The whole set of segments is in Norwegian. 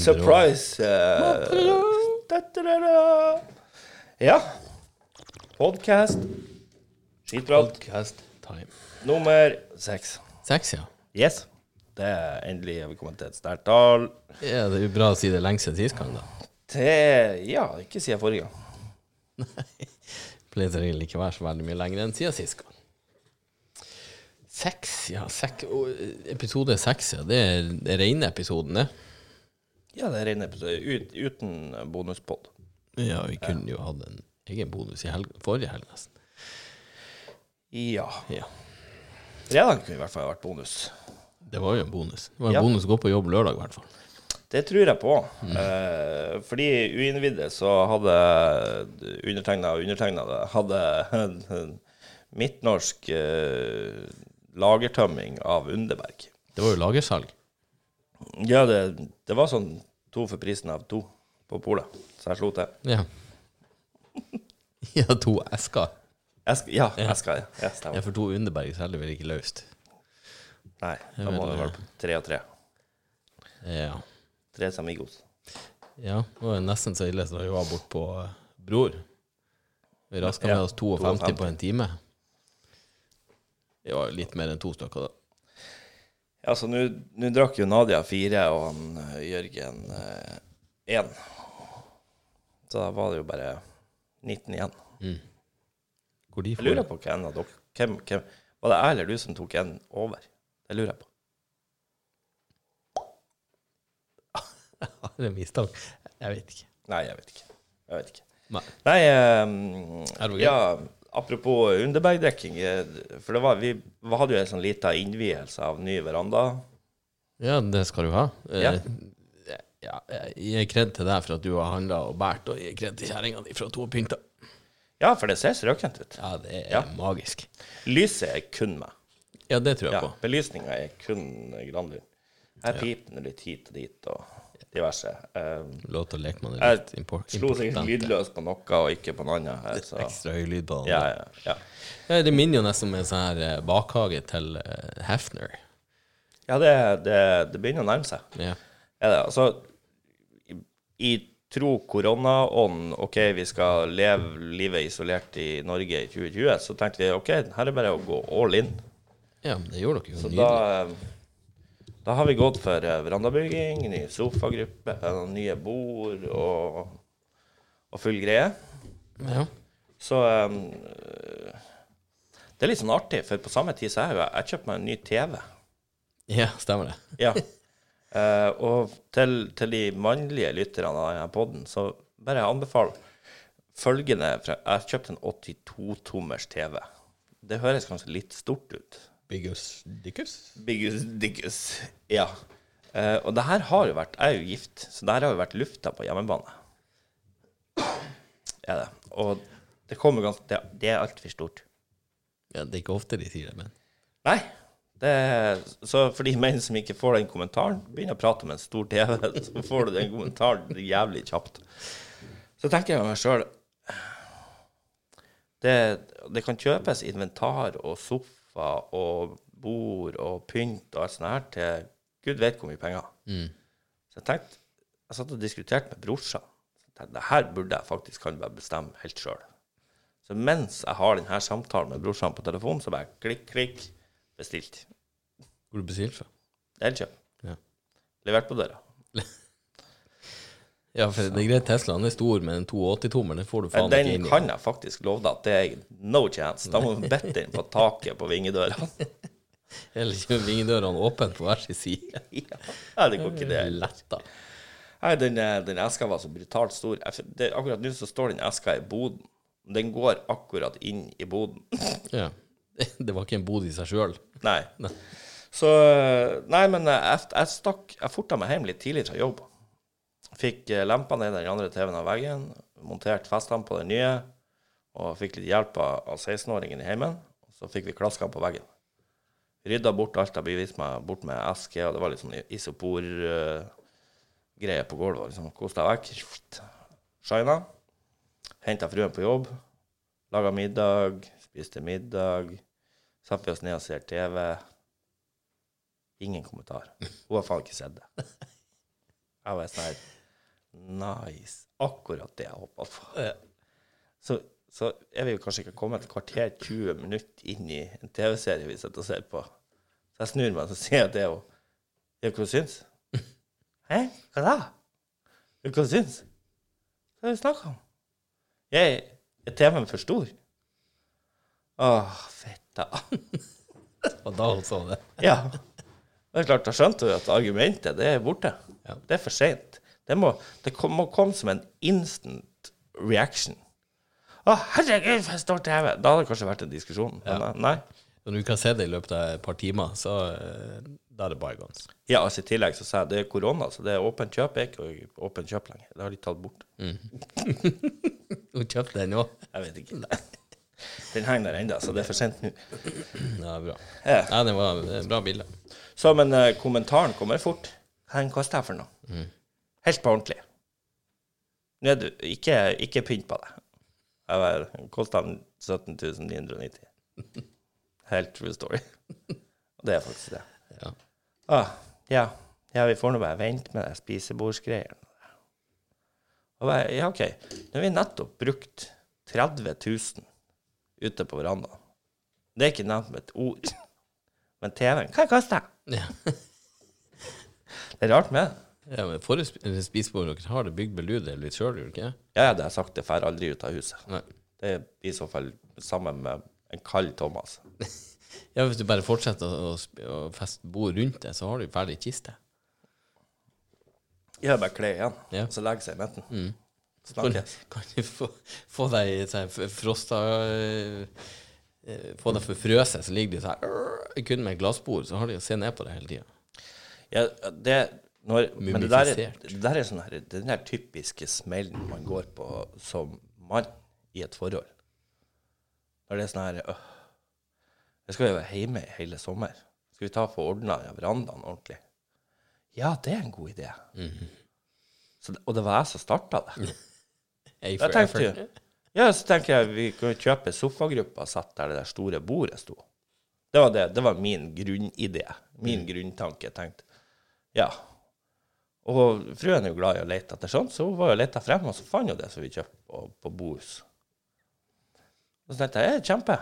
Surprise Uh. Ja. Podcast. Skitprat. Podcast time. Nummer seks. Seks, ja. Yes. Det er endelig har vi kommet til et sterkt tall. ja. Det er jo bra å si det lengste siden sist gang, da. Det, Ja, ikke siden forrige gang. Pleier som regel ikke være så veldig mye lenger enn siden sist gang. Seks, ja. Sek, episode seks, ja. Det er den rene episoden, det. Ja, det er ren episode ut, uten bonuspod. Ja, vi kunne jo hatt en egen bonus i helg, forrige helg, nesten. Ja. Ja. Fredag kunne i hvert fall vært bonus. Det var jo en bonus. Det var en Ja. bonus å gå på jobb lørdag, i hvert fall. Det tror jeg på. Eh, fordi uinnvidde så hadde undertegna og undertegnede hadde en midtnorsk eh, lagertømming av Underberg. Det var jo lagersalg. Ja, det, det var sånn to for prisen av to på polet, så jeg slo til. Ja. ja, to esker. Esk, ja, ja, skal ja. ja. Ja, Stemmer. for to Underberg selger vel ikke løst. Nei, da må det være på tre og tre. Ja. Tres amigos. ja. Det var jo nesten så ille som vi var bort på eh, Bror. Vi raska Ja, med oss 52 52. på en time. Det var jo litt mer enn to stykker, da. Ja, så nå drakk jo Nadia fire, og han eh, Jørgen én. så da var det jo bare 19 igjen. De Jeg lurer på hvem av dere hvem, hvem, Var det jeg eller du som tok en over? Det lurer jeg på. Har en mistanke? Jeg vet ikke. Nei, jeg vet ikke. Jeg vet ikke. Nei. Nei, um, ja, apropos Underberg-drikking. eh, For det var, vi hadde jo en sånn liten innvielse av ny veranda. Ja, det skal du ha. Eh, Ja. ja, jeg gir kred til deg for at du har handla og båret, og jeg gir kred til kjerringa di for at hun har pynta. Ja, for det ser strøkent ut. Ja, det er Ja. magisk. Lyset er kun meg. Ja, det tror jeg Ja, på. Belysninga er kun Granlund. Her piper det litt hit og dit og diverse. Um, Lov til å leke med det litt litt Jeg slo sikkert importante. lydløs på noe og ikke på noe annet. Her, så. Ekstra høy lyd på. Ja, ja, ja. Det minner jo nesten om en sånn her eh, bakhage til eh, Hefner. ja det, det, det begynner å nærme seg. Ja. Er det, altså, i, i tro koronaånd, OK, vi skal leve livet isolert i Norge i 2020, så tenkte vi OK, her er bare å gå all in. ja, det gjorde dere jo Så nydelig. da, eh, da har vi gått for eh, verandabygging, ny sofagruppe, eh, nye bord og, og full greie. Ja. Så um, det er litt sånn artig, for på samme tid så har jeg, jeg kjøpt meg en ny TV. ja, stemmer det. Ja. Uh, og til, til de mannlige lytterne av denne podden, så bare anbefaler følgende Jeg kjøpte en 82-tommers TV. Det høres kanskje litt stort ut. Biggus Dickus? Biggus Dickus. Ja. Uh, og det her har jo vært Jeg er jo gift, så det her har jo vært lufta på hjemmebane. Er det. Og det kommer ganske Det, det er altfor stort. Ja, det er ikke ofte de sier det, men Nei. Det er, så for de menn som ikke får den kommentaren, begynner å prate om en stor TV, så får du den kommentaren jævlig kjapt. Så tenker jeg med meg sjøl det, det kan kjøpes inventar og sofa og bord og pynt og alt sånt her til gud vet hvor mye penger. Så jeg tenkte Jeg satt og diskuterte med brorsan. Det her burde jeg faktisk kan bare bestemme helt sjøl. Så mens jeg har denne samtalen med brorsan på telefonen, så bare klikk, klikk, bestilt. Hvor du bestilte fra? Elkjøp. Ja. Levert på døra. Ja, for det er greit, Teslaen er stor, men en 280-tommer, den får du faen ikke inn i. Den kan jeg faktisk love deg at det er no chance. Da må du bette inn på taket på vingedøra. Eller ikke vingedørene åpne på hver sin side. Ja, det går ikke det. Letta. Nei, den, eh, den eska var så brutalt stor. Det, akkurat nå så står den eska i boden. Den går akkurat inn i boden. Ja. Det var ikke en bod i seg sjøl. Nei. Nei. Så Nei, men eh, jeg, jeg stakk Jeg forta meg hjem litt tidlig fra jobb. Fikk eh, lempa ned den andre TV-en av veggen, montert festene på den nye, og fikk litt hjelp av av 16-åringen i heimen. Så fikk vi klaska på veggen. Rydda bort alt jeg beviste meg bort med eske, og det var litt sånn isopor-greier på gulvet. Liksom, Kosta vekk. Shina. Henta fruen på jobb. Laga middag. Spiste middag. Satte vi oss ned og ser TV. Ingen kommentar. Hun har faen ikke sett det. Jeg var sånn her Nice. Akkurat det jeg håpa på. Så, så er vi jo kanskje ikke kommet et kvarter 20 minutter inn i en TV-serie vi sitter og ser på. Så jeg snur meg og så sier jeg til henne Ja, hva du syns Hæ? Hva da? Ja, Hva du syns Hva er det du snakker om? Jeg, er TV-en for stor? Åh, fetta. Og da hun så det. Ja. Det er klart, da skjønte hun at argumentet, det er borte. Ja. Det er for sent. Det må, det kom, må komme som en instant reaction. Å, herregud, for en stor TV! Da hadde det kanskje vært en diskusjon. Men eh, nei. Når du kan se det i løpet av et par timer, så eh, da er det bygons. Ja, altså I tillegg så sa jeg det er korona, så det er åpent kjøp. er ikke åpent kjøp lenger. Det har de tatt bort. Hun kjøpte den òg. Jeg vet ikke. Den henger der ennå, så det er for sent nå. Ja, bra. Ja. Ja, det var et bra bilde. Så, men eh, kommentaren kommer fort. Hva koster jeg for noe? Helt på ordentlig. Nå du, ikke, ikke pynt på det. Jeg kosta 17 990. Helt true story. Og det er faktisk det. Ja. Ah, ja. ja, vi får nå bare vente med det spisebordsgreiene. Og bare, ja, OK. Nå har vi nettopp brukt 30 000 ute på verandaen. Det er ikke nevnt med et ord. Men TV-en, hva koster den? Ja. Det er rart med det. Ja, men Forrige sp- spisebord dere har det bygd beludet litt sjøl, gjør det ikke? Ja, ja, det har jeg sagt, det drar aldri ut av huset. Nei. Det er i så fall sammen med en kald Thomas. Ja, Hvis du bare fortsetter å, å, feste bord rundt det, så har du ferdig kiste. Gjør bare kle igjen, Ja. og så legge seg i midten. Kan, Snakkes. kan du få, få deg sånn frosta øh, Få deg forfrøset, så ligger de sånn kun med et glassbord, så har de å se ned på det hele tida. Ja, det, når, men det der, er, det der er sånn her, den der typiske smellen man går på som mann i et forhold. Når det er sånn her øh, Jeg skal jo være hjemme i hele sommer. Skal vi ta og få ordna verandaen ordentlig? Ja, det er en god idé. så, og det var jeg som starta det. da Jeg tenkte jo Ja, så tenker jeg vi kunne kjøpe sofagruppa satt der det der store bordet sto. Det var, det, det var min grunnidé. Min grunntanke. Jeg tenkte ja. Og fruen er jo glad i å lete etter sånt, så hun var jo leta frem, og så fant hun det som vi kjøpte på, på Bohus. Og så tenkte jeg ja, kjempe.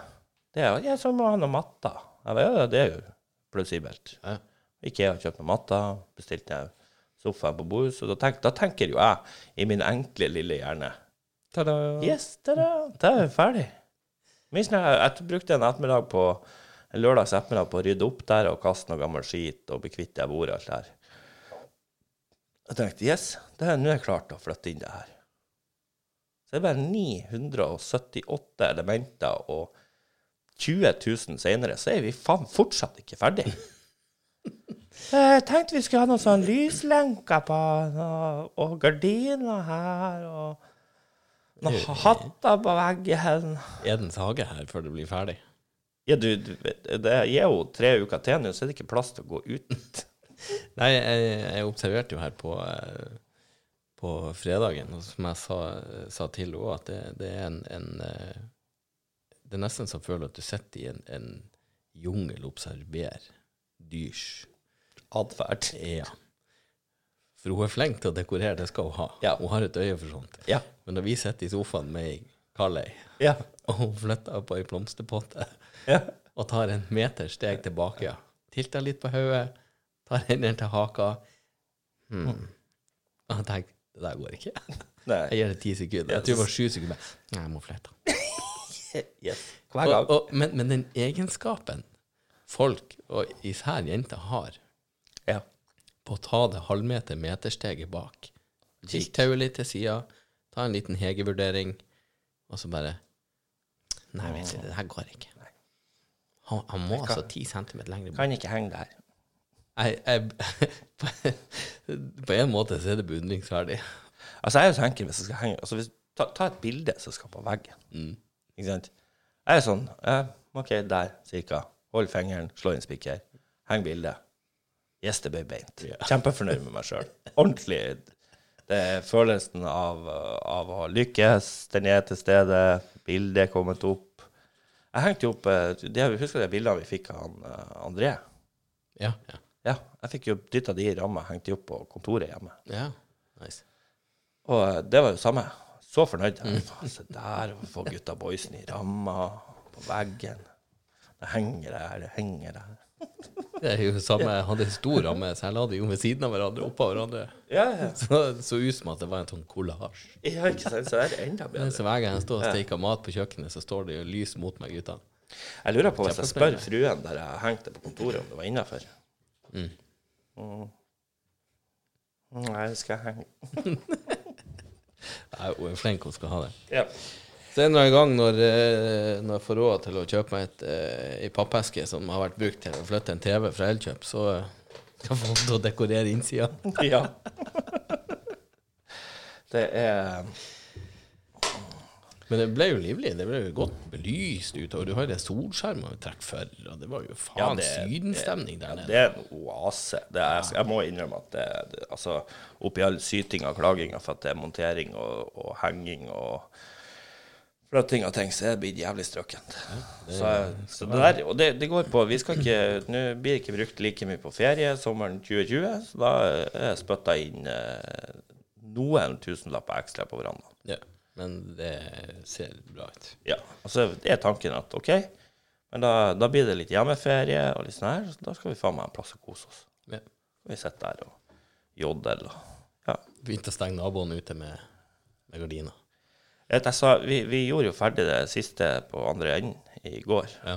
Det er, jo som må ha noe matter. Jeg vet, ja, det er jo plausibelt. Ja. Har kjøpt noe matter, bestilte jeg sofaen på Bohus, og da, tenk, da tenker jo jeg i min enkle, lille hjerne Ta-da! Yes, da, da er vi ferdig. Jeg, jeg brukte en ettermiddag på en lørdags ettermiddag på å rydde opp der og kaste noe gammel skit og bli kvitt det bordet og alt det her. Jeg tenkte yes, det er, nå er jeg klart å flytte inn det her. Så det er bare 978 elementer, og 20 000 senere så er vi faen fortsatt ikke ferdig. Jeg tenkte vi skulle ha noen sånn lyslenker på, og, og gardiner her, og noen hatter på veggen. Edens hage her før det blir ferdig. Ja, du, det er jo tre uker til nå, så er det ikke plass til å gå ut. Nei, jeg, jeg observerte jo her på, eh, på fredagen, og som jeg sa, sa til henne, at det, det er en, en eh, Det er nesten så føler at du sitter i en, en jungel og observerer dyrs Atferd. Ja. For hun er flink til å dekorere, det skal hun ha. Ja. Hun har et øye for sånt. Ja. Men da vi sitter i sofaen med ei Carley, Ja. og hun flytter på ei blomsterpotte ja. og tar en meter steg tilbake, tilter litt på hodet, tar hendene til haka hmm. Og jeg tenker det der går ikke. Nei. Jeg gir det ti sekunder. Jeg tror det var sju sekunder. Nei, jeg må flytte. Yes. Hver gang. Og, og, men, men den egenskapen folk, og især jenter, har Ja. på å ta det halvmeter metersteget bak, kikke tauet litt til sida, ta en liten hegevurdering, og så bare Nei, vet du, det her går ikke. Han, han må altså ti centimeter lenger bort. Kan ikke henge der. Jeg, jeg, på en måte så er det beundringsverdig. Altså, jeg jo tenker hvis jeg skal henge altså, hvis, ta, ta et bilde som skal på veggen. Ikke sant? Jeg er sånn eh, OK, der, cirka. Hold fingeren, slå inn spikker. Heng bildet. Yes, det ble beint. Kjempefornøyd med meg sjøl. Ordentlig. Det er følelsen av, av å lykkes. Den er til stede. Bildet er kommet opp. Jeg hengte jo opp eh, det, Husker du de bildene vi fikk av han, eh, André? Ja, ja. Ja, jeg fikk jo dytta de i ramma, hengt de opp på kontoret hjemme. Ja, nice. Og eh, det var jo samme. Så fornøyd. Faen, Se der, å få gutta boysen i ramma, på veggen. Det henger der, det henger der. Det er jo samme, Jeg hadde en stor ramme, så jeg la det jo ved siden av hverandre, oppå hverandre. Ja, ja. Så det så ut som at det var en sånn kollasj. ja ikke sant? Så er det enda bedre. Så hver gang jeg står og steker mat på kjøkkenet, så står det jo lys mot meg, gutta. Jeg lurer på hvis jeg spør fruen der jeg hengte på kontoret, om det var innafor. Mm. Nei, det skal jeg henge. Hun er flink, hun skal ha det. Ja. Så en eller annen gang når, eh, når jeg får råd til å kjøpe meg et, eh, ei pappeske som har vært brukt til å flytte en TV fra Elkjøp, så skal kan jeg få til å dekorere innsida. ja. Det er Men det ble jo livlig. Det ble jo godt belyst utover. Du har jo det solskjermen å trekke for, og det var jo faen Ja, sydenstemning der Ja, det er en oase. Det er, jeg må innrømme at det, det altså, oppi all sytinga og klaginga for at det er montering og, og henging og flytting av ting, så er det blitt jævlig strøkkent. så, så det der, og det, det går på Vi skal ikke Nå blir det ikke brukt like mye på ferie sommeren 2020, så da er jeg spytta inn eh, noen tusenlapper ekstra på verandaen. Ja, men det ser bra ut. Ja, altså det er tanken at OK, men da, da blir det litt hjemmeferie og litt sånn her, så da skal vi faen meg en plass å kose oss. Ja. Vi sitter der og jodder og Ja. Begynte å stenge naboene ute med, med gardiner. Sa, vi, vi gjorde jo ferdig det siste på andre enden i går. Ja.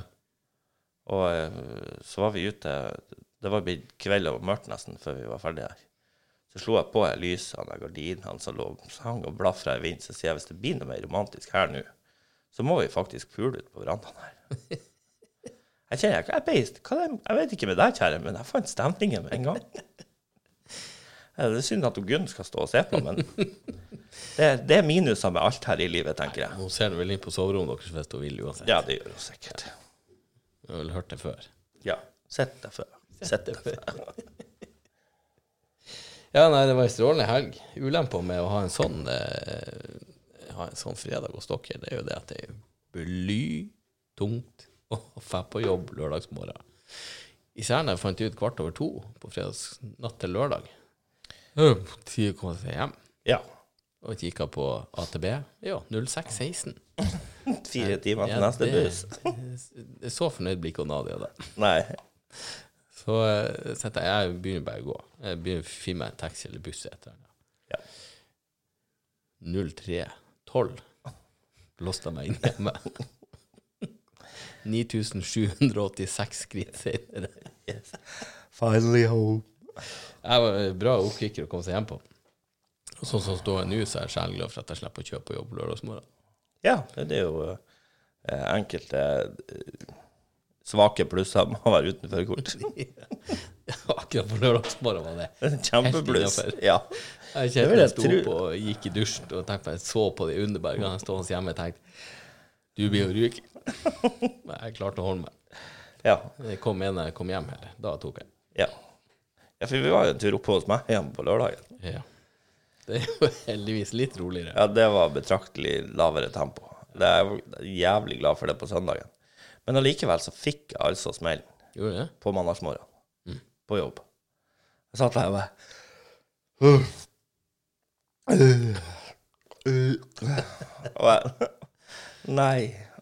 Og eh, så var vi ute Det var blitt kveld og mørkt nesten før vi var ferdige her. Så slo jeg på lysene av gardinene gardinen som lå hang og blafra i vinden. Så sier jeg hvis det blir noe mer romantisk her nå, så må vi faktisk pule ut på verandaen her. Jeg kjenner jeg, er hva er, jeg vet ikke med deg, kjære, men jeg fant stemningen med en gang. Det er synd at Gunn skal stå og se på, men det, det er minuser med alt her i livet, tenker jeg. Hun ser vel inn på soverommet deres hvis hun vil uansett. Ja, det gjør hun sikkert. Du har vel hørt det før. Ja. Sett deg før. Sett deg før. Ja, nei, det var en strålende helg. Ulempa med å ha en sånn eh, Ha en sånn fredag hos dere, det er jo det at det er blytungt å dra på jobb lørdagsmorgen. Især når jeg fant ut kvart over to på fredags natt til lørdag. På tide å komme seg hjem. Ja. Og kikka på AtB. Ja, 0616. Fire timer til neste buss. Så fornøyd blir ikke Nadia da. Nei. Så eh, setter jeg, jeg begynner bare å gå. Jeg begynner å finne meg en taxi eller buss etter. Ja. 0312 låste jeg meg inn hjemme. 9786 skritt senere. Yes. Finally home. Jeg var en bra oppkikker å komme seg hjem på. Og sånn som står nå, så er jeg sjeleglad for at jeg slipper å kjøpe på jobb lørdagsmorgen. Ja, det er jo eh, enkelte eh, svake plusser med å være uten førerkort. Akkurat på lørdagsmorgen var det. Kjempepluss. Ja. Jeg kjente jeg sto opp og gikk i dusjen og tenkte på, jeg så på de underbergene stående hjemme og tenkte du blir jo ryk. Men jeg klarte å holde meg. Ja. Jeg kom når jeg kom hjem her. Da tok jeg. ja. Ja, for vi var jo en tur oppe hos meg hjemme på lørdagen. Ja. Det er jo heldigvis litt roligere. Ja, det var betraktelig lavere tempo. Det er jeg var jævlig glad for det på søndagen. Men allikevel så fikk jeg altså smellen Gjorde det? på mandagsmorgen. Mm. På jobb. Jeg satt der og bare Og jeg Nei.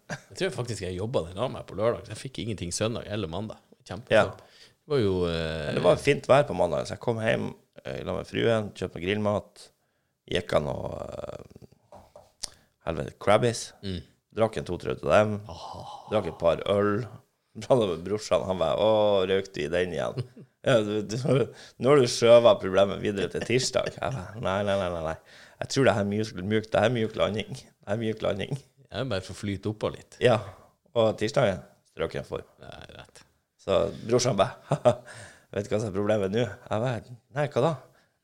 Jeg tror faktisk jeg jobba den av meg på lørdag. så Jeg fikk ingenting søndag eller mandag. Ja. Det var jo eh, Det var fint vær på mandag, så jeg kom hjem eh, i lag med fruen, kjøpte meg grillmat, gikk av noe uh, Helvete, Crabbies. mm. Drakk en to-tre av dem. Drakk et par øl. Brorsan, han bare 'Å, røyk du i den igjen?' Ja, du, du, nå har du skjøvet problemet videre til tirsdag. Jeg bare, nei, nei, nei, nei. Jeg tror det her er myk, myk, det her er mjuk landing. Det er myk landing. Jeg er bare for å flyte oppå litt. Ja. Og tirsdagen strøk jeg for. Nei, rett. Så brorsan bare Vet du hva som er problemet nå? Jeg bare Nei, hva da?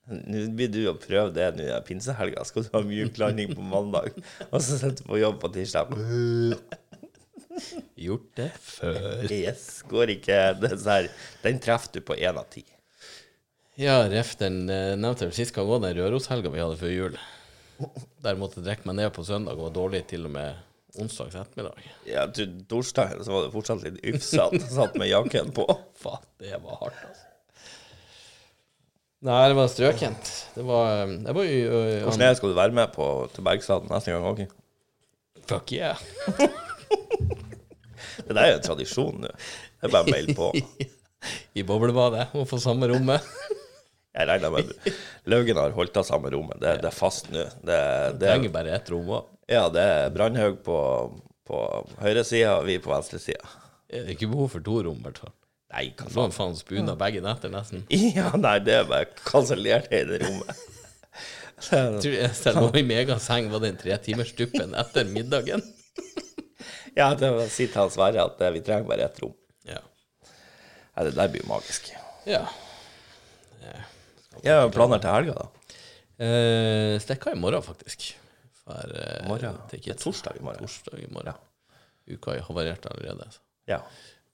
Nå blir du å prøve det nå i pinsehelga. Skal du ha mjuk landing på mandag? Og så sitter du på jobb på tirsdag. Gjort det før. Yes, går ikke det her, Den treffer du på én av ti. Ja, ref den eh, nevnte jeg vel sist gang, òg, den Røroshelga vi hadde før jul. Der måtte jeg drikke meg ned på søndag og var dårlig til og med onsdags ettermiddag. Ja, du, torsdagen så var det fortsatt litt ufsete. Satt med jakken på. Faen, det var hardt, altså. Nei, det var strøkent. Det var, det var jo øh, Hvordan er det skal du være med på til Bergstaden neste gang òg? Fuck yeah. Det der er jo en tradisjon nå. Det er bare å melde på. I boblebadet og få samme rommet. Jeg regner med Laugen har holdt av samme rommet. Det, det er fast nå. Det, det, Trenger bare ett rom òg. ja, det er Brandhaug på, på høyresida og vi på venstresida. Det er ikke behov for to rom, i hvert fall. Nei, hva faen. faen spuna begge netter, nesten. Ja, nei, det er bare kansellert det rommet. Tror jeg selv om i megaseng, var det en tretimersduppen etter middagen? Ja, det vil si til han Sverre at eh, vi trenger bare ett rom. Ja. ja. det der blir jo magisk. ja. Jeg har planer til helga, da. Eh, Stikker i morgen, faktisk. For, eh, Morgen? Det er torsdag i morgen. Torsdag i morgen. Uka har havarert allerede. Så. Ja.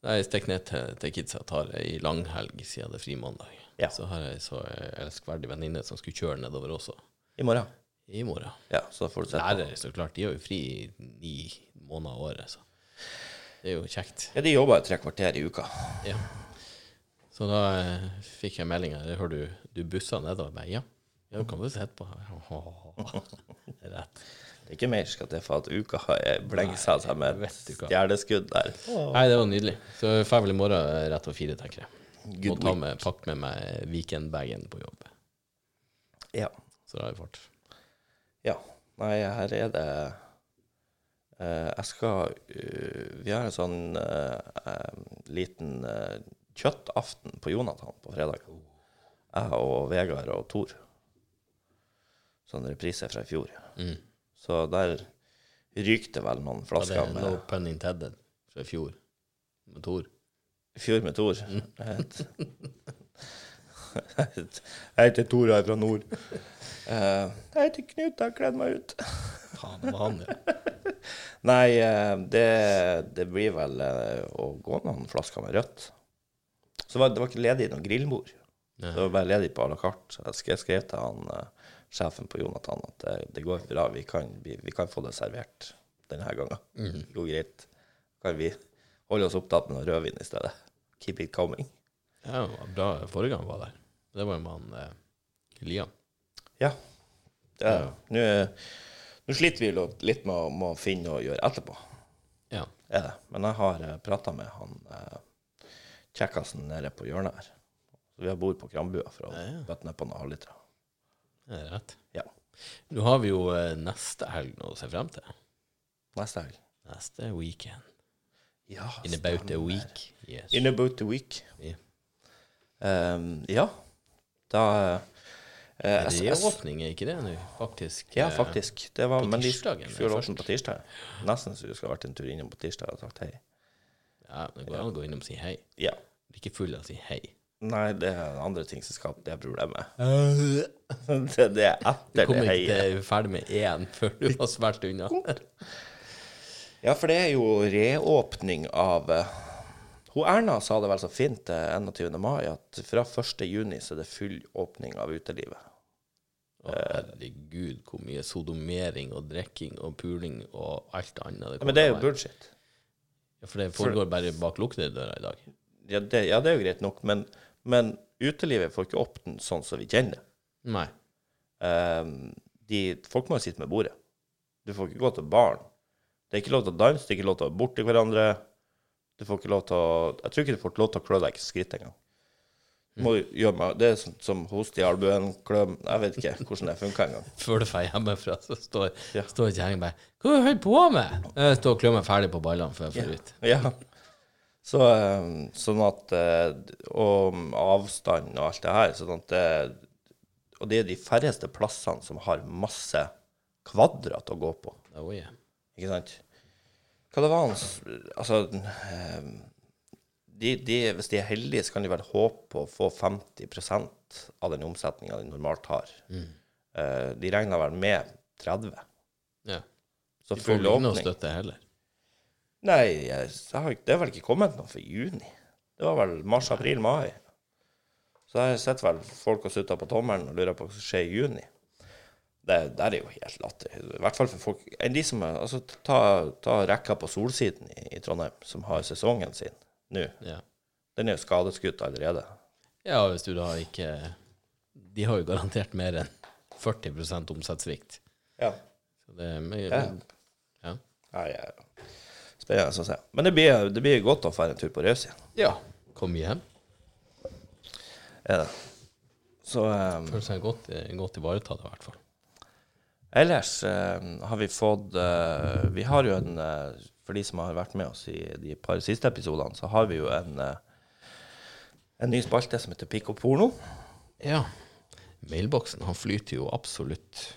Nei, Jeg stikker ned til, til kidsa tar ei langhelg siden det er frimandag. Ja. Så har jeg så elskverdig venninne som skulle kjøre nedover også I morgen. i morgen. Ja, så får du se på. Lærere, så klart. De har jo fri i ni måneder av året, så det er jo kjekt. Ja, de jobber jo tre kvarter i uka. Ja. Så da eh, fikk jeg melding her. Hører du, du bussa nedover? Ja. Ja, du kan du sitte på er Rett. Ikke mer skal til for at uka blengsa seg med vet et stjerneskudd der. Nei, det var nydelig. Så jeg drar vel i morgen eh, rett over fire, tenker jeg. Good ta med, pakke med meg weekendbagen på jobb. Ja. Så da er det fart. ja. Nei, her er det Uh, Jeg skal uh, Vi har en sånn uh, liten kjøttaften på Jonathan på fredag. Jeg og Vegard og Tor. Sånn reprise fra i fjor. Mm. Så der ryker det vel noen flasker. Ja, det er med no pun intended fra i fjor. Med Tor. I fjor med Tor. Jeg heter Tor, jeg er fra nord. Uh, jeg heter Knut, jeg har kledd meg ut. Faen, det var han, ja. Nei, eh, det, det blir vel eh, å gå noen flasker med rødt. Så var, det var ikke ledig noe grillbord. Det var bare ledig på à la carte. Jeg skrev, til han sjefen på Jonathan at det, det går bra, vi kan, vi, vi kan få det servert denne gangen. Mm. Det går greit. Kan vi holde oss opptatt med noe rødvin i stedet? Keep it coming. Ja, det var bra forrige gang var der. Det var jo med han eh, Liam. Ja. Ja. Nå nå sliter vi jo litt med å, med å finne noe å gjøre etterpå. Ja. ja. Men jeg har uh, prata med han eh, kjekkasen nede på hjørnet her. Så vi har bord på Krambua for å Ja, ja. bøtte ned på noen halvlitere. Det er rett. Ja. Nå har vi jo eh, neste helg nå å se frem til. Neste helg. Neste weekend. Ja, In about a stemmer. week. Yes. In about a week. Ja. Um, ja. Da Er jeg- det jeg- åpning, er ikke det nå? Faktisk. Ja, eh, faktisk. Det var, på men de tirsdagen, skulle åpne på tirsdag. Nesten så du skulle vært en tur innom på tirsdag og sagt hei. Ja, det går an å gå innom og si hei. Ja. Bli ikke full av å si hei. Nei, det er andre ting som skaper det problemet. det, det er Du etter kommer det ikke heiet. til ferdig med én før du har svært unna. Ja, for det er jo reåpning av eh, Hun Erna sa det vel så fint eh, 21. mai, at fra 1. juni så er det full åpning av utelivet. Å, herregud, hvor mye sodomering og drikking og puling og alt annet. Ja, men det er jo kommer bullshit. Ja, for det foregår bare bak lukkede dører i dag. Ja det, ja, det er jo greit nok, men, men utelivet får ikke åpne sånn som vi kjenner det. Nei. Um, de, folk må jo sitte med bordet. Du får ikke gå til baren. Det er ikke lov til å danse, det er ikke lov til å borti hverandre. Du får ikke lov til å Jeg tror ikke du får lov til å klø deg i skritt engang. Må gjøre meg Det er som, som host i albuen, kløm Jeg vet ikke hvordan det funker engang. Før du drar hjemmefra, så står, Ja. står kjerringa bare 'Hva holder du på med?' Jeg står og klør meg ferdig på ballene før jeg får ut. Ja. Så, ehm, sånn at eh, Og avstand og alt det her. Sånn at det, Og det er de færreste plassene som har masse kvadrat å gå på. Oh, yeah. Ikke sant? Hva det var hans Altså eh, de, de, Hvis de er heldige, så kan de vel håpe på å få 50% av den omsetninga de normalt har. Mm. de regner vel med 30 Ja. Så De får full vel ikke noe støtte heller. Nei, jeg, har, det er vel ikke kommet noe for juni. Det var vel mars, april, mai. Så jeg sett vel folk og sutter på tommelen og lurer på hva som skjer i juni. Det der er jo helt latter. I hvert fall for folk enn de som er, altså, ta, ta rekka på Solsiden i, i Trondheim, som har sesongen sin nå. Ja. Den er jo skadeskutt allerede. ja, hvis du da ikke de har jo garantert mer enn 40 omsetningssvikt. Ja. Så det er mye Ja. ja. Ja, ja. Spennende å se. Men det blir, det blir godt å få en tur på Røs igjen. ja. Kom hjem. Er det. Så um, Føler seg godt, eh, godt ivaretatt, i hvert fall. ellers eh, har vi fått uh, Vi har jo en uh, For de som har vært med oss i de par siste episodene, så har vi jo en uh, en ny spalte som heter Pikk og porno. Ja. Mailboksen han flyter jo absolutt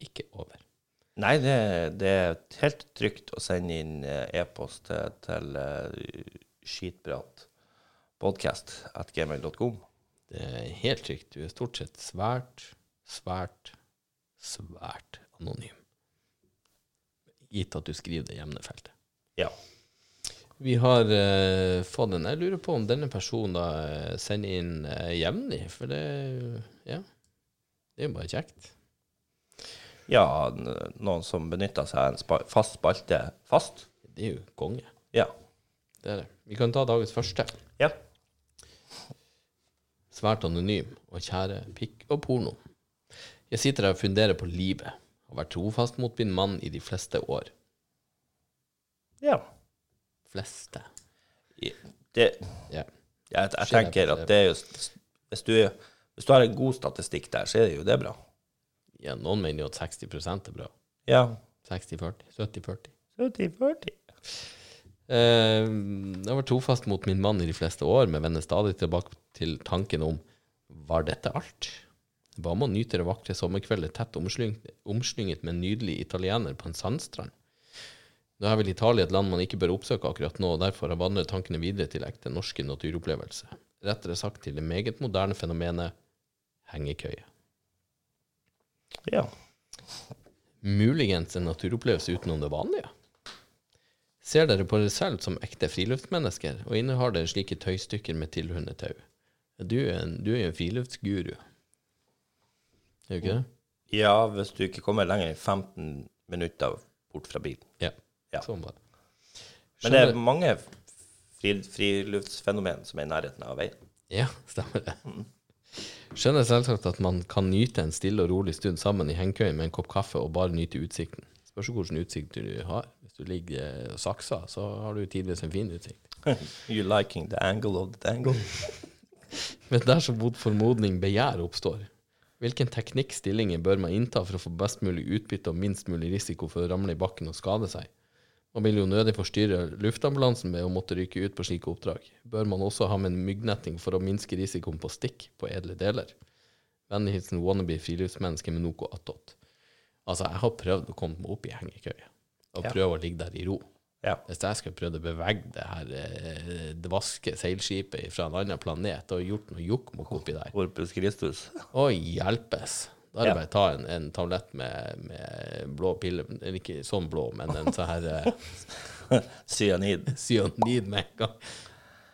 ikke over. Nei, det, det er helt trygt å sende inn eh, e-post til, til uh, skitprat podcast at gmail.com. Det er helt trygt. Du er stort sett svært, svært, svært anonym. Gitt at du skriver det i emnefeltet. Ja. Vi har uh, fått en Jeg lurer på om denne personen da eh, sender inn uh, jevnlig, for det Ja. Det er jo bare kjekt. Ja, noen som benytter seg av en spa fast spalte fast. Det er jo konge. Ja. Det er det. Vi kan ta dagens første. Ja. Svært anonym og kjære pikk og porno. Jeg sitter her og funderer på livet. Har vært trofast mot min mann i de fleste år. ja. Fleste. Det, Ja. jeg, jeg tenker at det er jo hvis du, hvis du har en god statistikk der, så er det jo det bra. Ja, noen mener jo at 60% er bra. Ja. 60-40. 70-40. 70-40. Eh, jeg vært trofast mot min mann i de fleste år, men vender stadig tilbake til tanken om var dette alt? Hva med å nyte det vakre sommerkveldet tett omslynget, med en nydelig italiener på en sandstrand? Nå er vel Italia et land man ikke bør oppsøke akkurat nå, og derfor har vandret tankene videre til ekte norske naturopplevelser. Rettere sagt til det meget moderne fenomenet hengekøye. Ja. Muligens en naturopplevelse utenom det vanlige? Ser dere på dere selv som ekte friluftsmennesker, og innehar dere slike tøystykker med tilhørende tau? Du er en, du er jo en friluftsguru. Er du ikke det? ja, hvis du ikke kommer lenger enn 15 minutter bort fra bilen. Ja. Ja. Sånn bare. Men det er mange friluftsfenomen som er i nærheten av veien. Ja, stemmer det. Skjønner selvsagt at man kan nyte en stille og rolig stund sammen i hengekøyen med en kopp kaffe og bare nyte utsikten. Spørs hvilken utsikt du har. Hvis du ligger eh, og sakser, så har du tidvis en fin utsikt. You liking the angle of the angle? Men dersom mot formodning begjær oppstår, hvilken teknikk stillingen bør man innta for å få best mulig utbytte og minst mulig risiko for å ramle i bakken og skade seg? Man vil jo nødig forstyrre luftambulansen med å måtte rykke ut på slike oppdrag. Bør man også ha med en myggnetting for å minske risikoen på stikk på edle deler? Vennlig hilsen wannabe friluftsmenneske med noe attåt. Altså, jeg har prøvd å komme meg opp i hengekøye, og Ja. prøve å ligge der i ro. Ja. Hvis jeg skulle prøvd å bevege det her eh, dvaske seilskipet fra en annen planet og gjort noe jokkmokk oppi der Corpus Christus. Å, hjelpes! Da er det bare å ta en, en tablett med, med blå pille ikke sånn blå, men en sånn her eh, Cyanid. cyanid med en gang.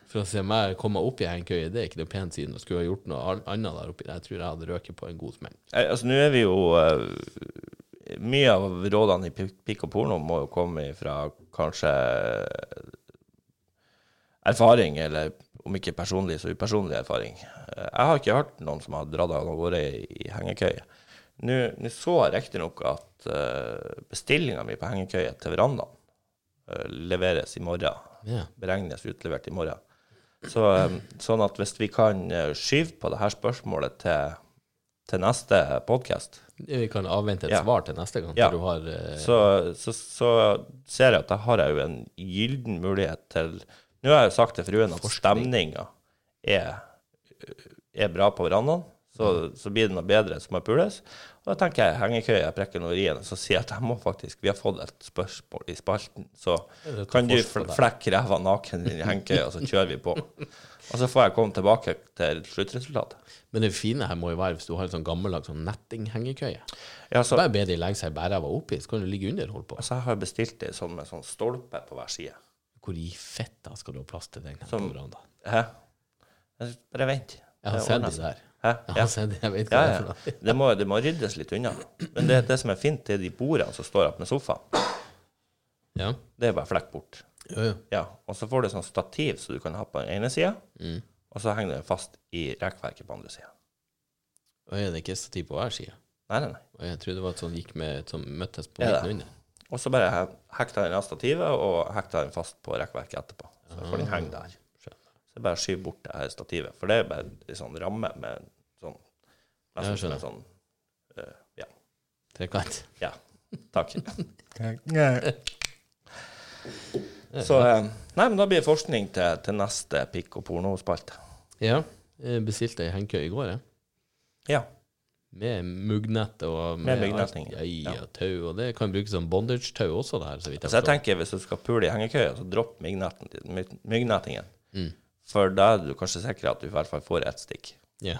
For å se meg komme opp i hengekøye, det er ikke noe pent siden. Og skulle ha gjort noe annet der oppi. Jeg tror jeg hadde røket på en god smell. Altså, nå er vi jo uh, Mye av rådene i Pikk og porno må jo komme fra kanskje erfaring, eller om ikke personlig, så upersonlig erfaring. Eh, Jeg har ikke hørt noen som har dratt av gårde i, hengekøye. Nå nå så jeg riktignok at uh, bestillinga mi på hengekøye til verandaen eh, leveres i morgen. Yeah. Beregnes utlevert i morgen. Så, eh, sånn at hvis vi kan eh, skyve på det her spørsmålet til, til neste podkast, Vi kan avvente et Ja. svar til neste gang. Ja. Du har, uh, så, så, så ser jeg at da har jeg jo en gyllen mulighet til Nå har jeg sagt til fruen at stemninga er, er bra på verandaen. Så, så blir det noe bedre som må pules. Og da tenker jeg hengekøye, jeg prekker noe i den, så sier jeg at jeg må faktisk Vi har fått et spørsmål i spalten, så kan du flekke ræva naken i hengekøya, så kjører vi på. Og så får jeg komme tilbake til sluttresultatet. Men det fine her må jo være hvis du har en sånn gammeldags sånn nettinghengekøye. Ja, så, Bare be de legge seg bærræva oppi, så kan du ligge under og holde på. altså, jeg har bestilt det sånn med sånn stolpe på hver side. Hvor i fetta skal du ha plass til den? Som- Hæ? Bare vent. Jeg har sett de der. Hæ? Jeg har sett de, jeg vet hva Ja, det er for noe. Det må, det må ryddes litt unna. Men det, det som er fint, det er de bordene som står opp med sofaen. Ja. Det er bare flekk bort. Ja, ja. Ja, Og så får du sånn stativ så du kan ha på den ene sida, Mm. og så henger den fast i rekkverket på andre sida. Og er det ikke stativ på hver side? Nei, nei, nei. Jeg trodde det var et sånt gikk med som møttes på Er midten under. Og så bare he- hekta den av stativet og hekta den fast på rekkverket etterpå. Så får den henge der. Skjønner. Så bare skyv bort det her stativet. For det er bare en sånn ramme med sånn Nesten jeg som en sånn uh, Ja. Trekant. Ja. Takk. Så eh, Nei, men da blir det forskning til, til neste pikk- og pornospalte. Ja. Jeg bestilte ei hengekøye i går, jeg. Ja. Med muggnett og Med alt- Ja, ja, tau. Og det kan brukes som bondage-tau også, det her, så jeg Så jeg tenker hvis du skal pule i hengekøya, så dropp myggnettingen. Mm. For da er du kanskje sikker at du i hvert fall får ett stikk. Ja.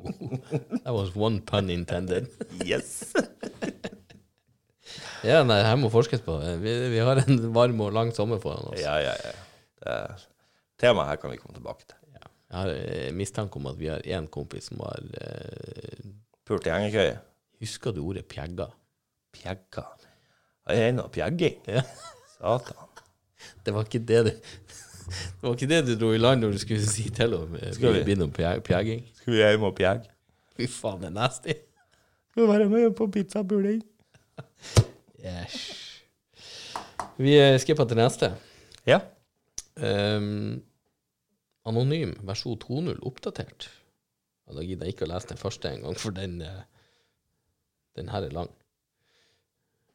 That was one pun intended. Yes! Ja, nei, her må forskes på. Vi, vi har en varm og lang sommer foran oss. Ja, ja, ja. Det temaet her kan vi komme tilbake til. Jeg har eh, mistanke om at vi har én kompis som har eh, Pult i hengekøye. Husker du ordet pjegga? Pjegga. Jeg noe pjegging. Ja. Satan. Det var ikke det du Det var ikke det du dro i land når du skulle si til om eh, Skal vi? begynne om pjegging? Skal vi hjem og pjegge? Fy faen, det er nasty. Skal være med på pizzapuling? Yes. Vi eh, skipper til neste. Ja. Ehm, anonym versjon 2.0 oppdatert. Ja, da gidder jeg ikke å lese den første engang, for den, eh, den her er lang.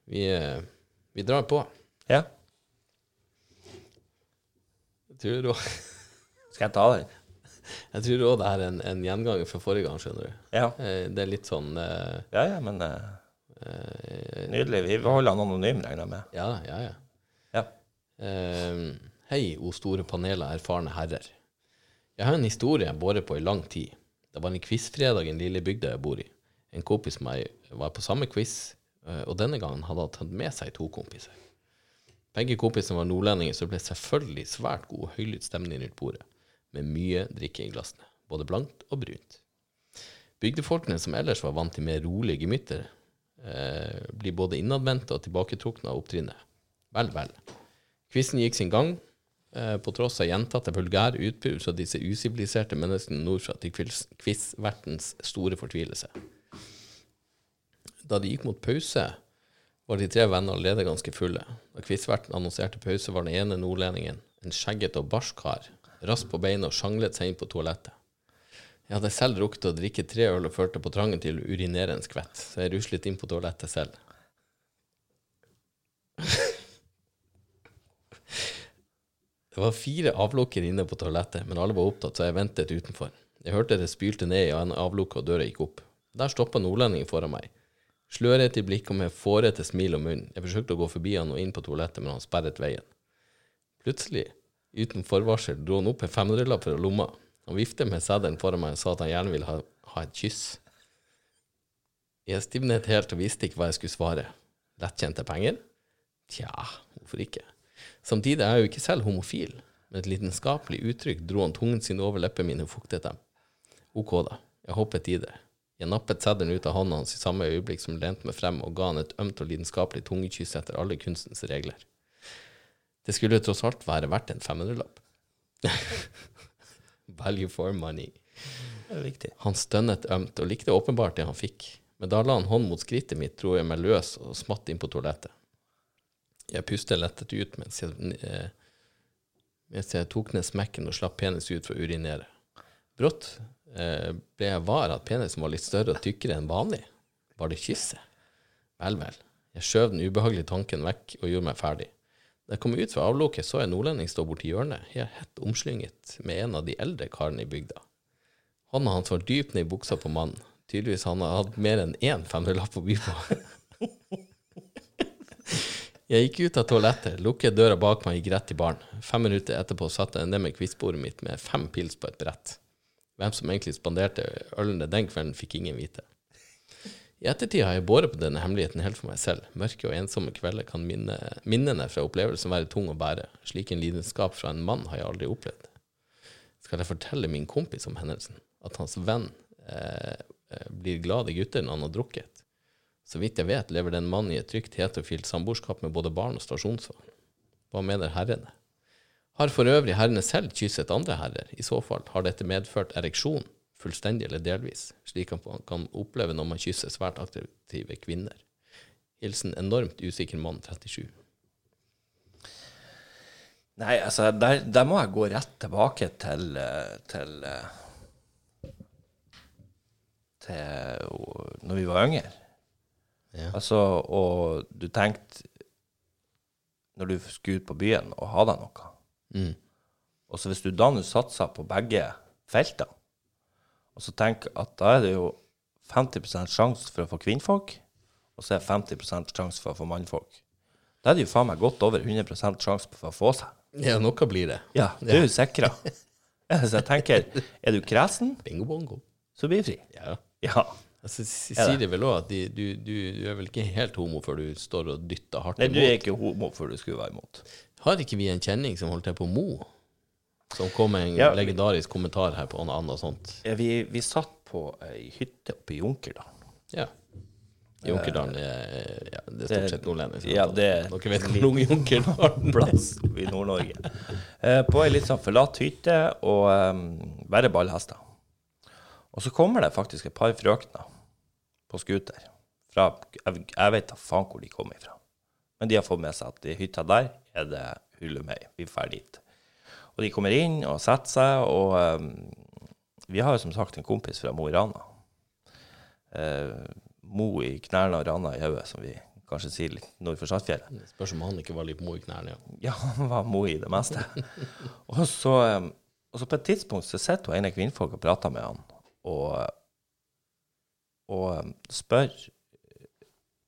Vi, eh, vi drar på. Ja. Jeg tror også, Skal jeg ta den? jeg tror òg det er en, en gjenganger fra forrige gang, skjønner du. Ja. Eh, Det er litt sånn uh, Ja, ja, men uh, nydelig. Vi holder han anonym, regner jeg med. Ja, ja, ja. Ja. Uh, hei, o store panel av erfarne herrer. Jeg har en historie jeg båret på i lang tid. Det var en quizfredag i den lille bygda jeg bor i. En kompis med meg var på samme quiz, eh, og denne gangen hadde han tatt med seg to kompiser. Begge kompisene var nordlendinger, så det ble selvfølgelig svært god og høylytt stemning rundt bordet, med mye drikke i glassene, både blankt og brunt. Bygdefolkene, som ellers var vant til mer rolige gemytter, eh, blir både innadvendte og tilbaketrukne av opptrinnet. Vel, vel. Quizen gikk sin gang, på tross av gjentatte vulgære utbud fra disse usiviliserte menneskene nordfra til quiz- quizvertens store fortvilelse. Da de gikk mot pause, var de tre vennene allerede ganske fulle. Da quizverten annonserte pause, var den ene nordlendingen, en skjeggete og barsk kar, raskt på beina og sjanglet seg inn på toalettet. Jeg hadde selv rukket å drikke tre øl og følte på trangen til å urinere en skvett, så jeg ruslet inn på toalettet selv. Det var fire avlukker inne på toalettet, men alle var opptatt, så jeg ventet utenfor. Jeg hørte det spylte ned i en avlukke, og døra gikk opp. Der stoppa nordlendingen foran meg. Slørete i blikket og med fårete smil om munnen. Jeg forsøkte å gå forbi han og inn på toalettet, men han sperret veien. Plutselig, uten forvarsel, dro han opp en 500-lapp fra lomma. Han viftet med seddelen foran meg og sa at han gjerne ville ha, ha et kyss. Jeg stivnet helt og visste ikke hva jeg skulle svare. Lettkjente penger? Tja, hvorfor ikke? Samtidig er jeg jo ikke selv homofil. Med et lidenskapelig uttrykk dro han tungen sin over leppene mine og fuktet dem. Ok, da. Jeg hoppet i det. Jeg nappet seddelen ut av hånda hans i samme øyeblikk som lente meg frem og ga han et ømt og lidenskapelig tungekyss etter alle kunstens regler. Det skulle tross alt være verdt en 500-lapp. Value for money. Det er viktig. Han stønnet ømt og likte åpenbart det han fikk, men da la han hånd mot skrittet mitt, dro jeg meg løs og smatt inn på toalettet. Jeg puster lettet ut mens jeg, eh, mens jeg tok ned smekken og slapp penis ut for å urinere. Brått eh, ble jeg var at penisen var litt større og tykkere enn vanlig. Var det kysset? Vel, vel. Jeg skjøv den ubehagelige tanken vekk og gjorde meg ferdig. Da jeg kom ut fra avlukket, så jeg en nordlending stå borti hjørnet, helt hett omslynget med en av de eldre karene i bygda. Hånda hans var dypt ned i buksa på mannen. Tydeligvis han hadde hatt mer enn én femmerlapp å by på. Jeg gikk ut av toalettet, lukket døra bak meg og gikk rett i baren. Fem minutter etterpå satt jeg ned med quizbordet mitt med fem pils på et brett. Hvem som egentlig spanderte ølene den kvelden, fikk ingen vite. I ettertid har jeg båret på denne hemmeligheten helt for meg selv. Mørke og ensomme kvelder kan minne, minnene fra opplevelsen være tung å bære. Slik en lidenskap fra en mann har jeg aldri opplevd. Skal jeg fortelle min kompis om hendelsen? At hans venn eh, eh, blir glad i gutter når han har drukket? Så vidt jeg vet, lever den mannen i et trygt heterofilt samboerskap med både barn og stasjonsvogn. Hva mener herrene? Har for øvrig herrene selv kysset andre herrer? I så fall, har dette medført ereksjon? fullstendig eller delvis, slik man kan oppleve når man kysser svært attraktive kvinner. Hilsen enormt usikker mann 37. Nei, altså, der, der må jeg gå rett tilbake til til, til, til når vi var yngre. Ja. Altså, og du tenkte Når du skulle ut på byen å ha deg noe Mm. Og så hvis du da nå satser på begge feltene, og så tenker at da er det jo 50% sjanse for å få kvinnfolk, og så er det 50% sjanse for å få mannfolk. Da er det jo faen meg godt over 100% sjanse for å få seg. ja, noe blir det. Ja, det er jo sikra. Så jeg tenker, er du kresen, Bingo bongo. så blir du fri. Ja. Ja. Altså, Er sier det vel òg at de, du, du, du er vel ikke helt homo før du står og dytter hardt imot? Nei, du er ikke homo før du skulle være imot. Har ikke vi en kjenning som holdt til på Mo? Som kom med en Ja, legendarisk kommentar her på annet og sånt. Ja, Vi, vi satt på ei hytte oppe i Junkerdalen. Ja. Junkerdalen er ja, det er stort sett nordlending. ja, det- Dere vet hvor Junkerdalen er? plass i Nord-Norge. Eh, på ei litt sånn forlatt hytte og um, bare ballhester. Og så kommer det faktisk et par frøkner på scooter. Fra, jeg, jeg vet da faen hvor de kommer ifra. Men de har fått med seg at i hytta der er det Hulumøy. Vi drar dit. Og de kommer inn og setter seg, og um, vi har jo som sagt en kompis fra Mo i Rana. Uh, Mo i knærne og Rana i hodet, som vi kanskje sier litt nord for Saltfjellet. Spørs om han ikke var litt mo i knærne. Ja. Ja, han var mo i det meste. og, så, um, og så på et tidspunkt så sitter hun ene kvinnfolk og prater med han, og, og um, spør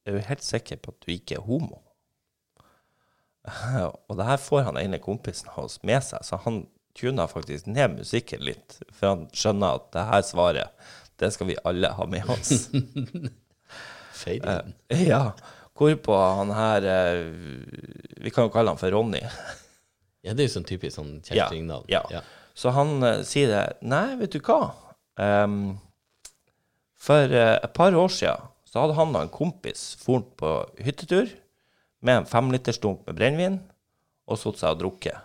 Er du helt sikker på at du ikke er homo? og det her får han ene kompisen hans med seg, så han tuner faktisk ned musikken litt, for han skjønner at det her svaret, det skal vi alle ha med oss. Feiringen. Uh, ja. Hvorpå han her uh, Vi kan jo kalle han for Ronny. Ja, det er jo sånn typisk sånn Ja, ja. ja. Så han uh, sier det. Nei, vet du hva? Ehm, for eh, et par år siden så hadde han og en kompis foren på hyttetur med en femlitersdunk med brennevin og satt seg og drukket.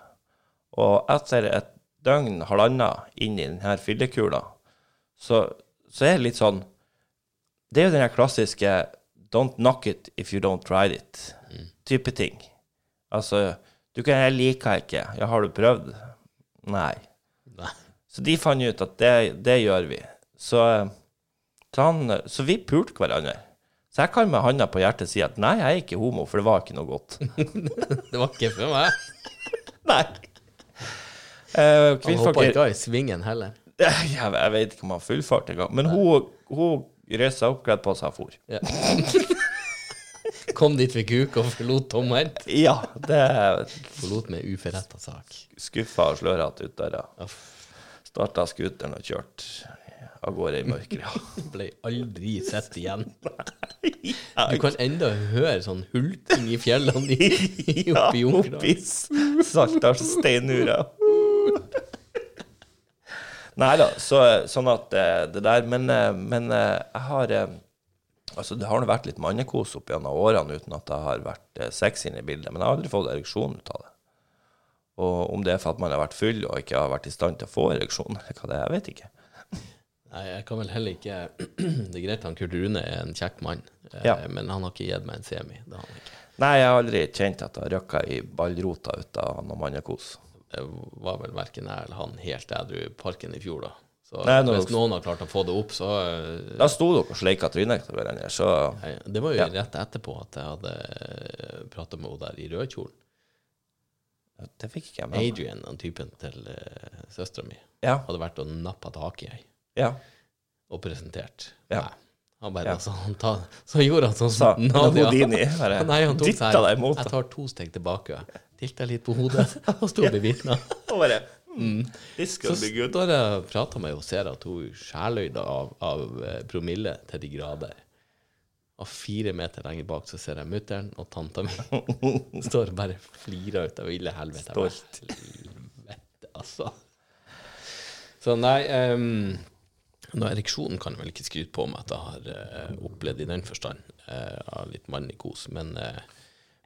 Og etter et døgn, halvannet inn i denne fyllekula, så, så er det litt sånn Det er jo den klassiske 'don't knock it if you don't try it'-type ting. Altså Du kan Jeg liker ikke. Ja, har du prøvd? Nei. Nei. Så de fant ut at det, det gjør vi. Så, så, han, så vi pulte hverandre. Så jeg kan med handa på hjertet si at nei, jeg er ikke homo, for det var ikke noe godt. Det var ikke for meg. nei. Uh, Han hoppa ikke av i svingen heller. jeg, jeg vet ikke om han fullførte engang. Men hun, hun reiste seg opp, kledde på seg og for. Ja. Kom dit ved kuk og forlot tomhendt. Ja, det Forlot med uforretta sak. skuffa og slørete ut døra. Uff. Starta scooteren og kjørte av gårde i mørket. Ja. Ble aldri sett igjen. Du kan enda høre sånn hulking i fjellene i- Ja, oppi ja, oppi Saltdal steinura. Nei da, så, sånn at eh, det der Men, eh, men eh, jeg har Altså, det har nå vært litt mannekos opp gjennom årene uten at det har vært sex inne i bildet, men jeg har aldri fått ereksjon ut av det. Og om det er for at man har vært full og ikke har vært i stand til å få ereksjon, eller hva det er, jeg vet ikke. Nei, jeg kan vel heller ikke Det er greit han Kurt Rune er en kjekk mann, eh, Ja. men han har ikke gitt meg en semi. Det har han ikke. Nei, jeg har aldri kjent at det har røkka i ballrota ut av noe mannekos. Det var vel verken jeg eller han helt edru i parken i fjor, da. Så Nei, hvis noen har klart å få det opp, så eh, Da sto dere og sleika trynet til hverandre, så Nei, Det var jo Ja. rett etterpå at jeg hadde prata med henne der i rødkjolen. Det fikk ikke jeg med meg. Adrian, den typen til uh, søstera mi, Ja. hadde vært og nappa tak i ei ja. og presentert. Ja. Nei. Han bare, altså, han ta, så gjorde han sånn som Nadia. Houdini bare Nei, han tok seg deg imot. Jeg tar to steg tilbake, tilta litt på hodet og sto og bevitna. Og mm, Så står jeg og prater med henne og ser at hun skjærløyder av, av eh, promille til de grader. Og fire meter lenger bak så ser jeg mutter'n og tanta mi står og bare flirer ut av ville helvete. Stolt. Helvete, altså. Så nei um, nå, Ereksjonen kan jeg vel ikke skryte på meg at jeg har uh, opplevd i den forstand, uh, av litt mannlig kos. Men uh,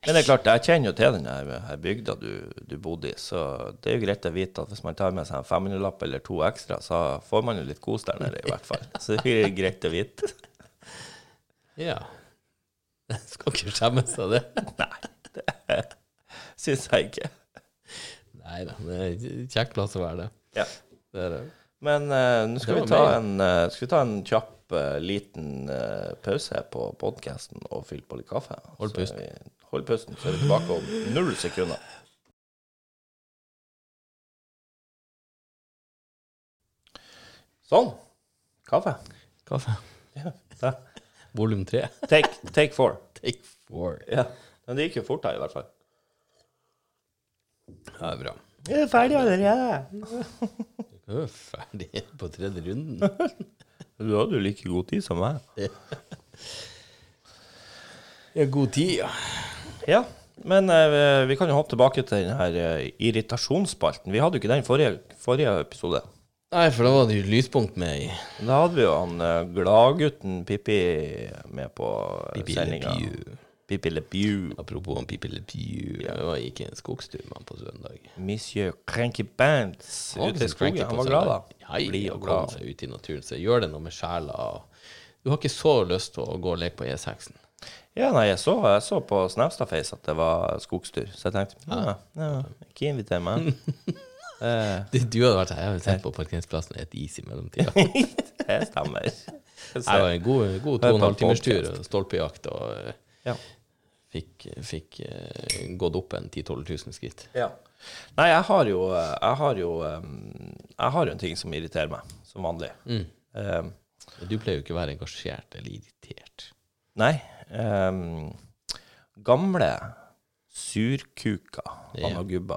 Men det er klart, jeg kjenner jo til den her bygda du, du bodde i, så det er jo greit å vite at hvis man tar med seg en 500-lapp eller to ekstra, så får man jo litt kos der nede, i hvert fall. Så det er greit å vite. Ja. Jeg skal ikke skjemmes av det. Nei, det Syns jeg ikke. Nei da, det er en kjekk plass å være det. Ja. det, er det. Men uh, nå skal, vi ta en, uh, skal vi ta en kjapp uh, liten pause på podkasten og fylle på litt kaffe? Hold pusten. vi- hold pusten, så er vi tilbake om null sekunder. Sånn. Kaffe. Kaffe. Ja. Volum tre. Take, take four. Take four. Ja. Men det gikk jo fort her, i hvert fall. Ja, bra. Jeg er ferdig allerede. Du er ferdig på tredje runden. Du hadde jo like god tid som meg. Ja, god tid, ja. Ja, men eh, vi kan jo hoppe tilbake til den her eh, irritasjonsspalten. Vi hadde jo ikke den forrige, forrige episode. Nei, for da var det jo lyspunkt med i Da hadde vi jo han eh, gladgutten Pippi med på Pippi sendinga. Le Pew. Pippi Le Pew. Apropos han Pippi Le Pew. Jeg var ikke en skogstur med han på søndag. Monsieur Cranky Bands ute i cranky skogen. Han var glad, da. Hei, Blid og glad. seg ut i naturen. Så gjør det noe med sjela. Du har ikke så lyst til å gå og leke på E6-en. Ja, nei, jeg så, jeg så på Snapstad-face at det var skogstur, så jeg tenkte ja, ja, ikke inviter meg. eh, Du, du hadde vært her. Jeg hadde sett på parkeringsplassen et is i mellomtida. det stemmer. Det var en god, god to og en halv times tur stolpejakt, og Ja. fikk, fikk uh, gått opp en 10 000-12 000 skritt. Ja. Nei, jeg har jo Jeg har jo Jeg har jo en ting som irriterer meg, som vanlig. Mm. Um, Du pleier jo ikke å være engasjert eller irritert. nei. Um, gamle surkuker, Ja. han og gubba.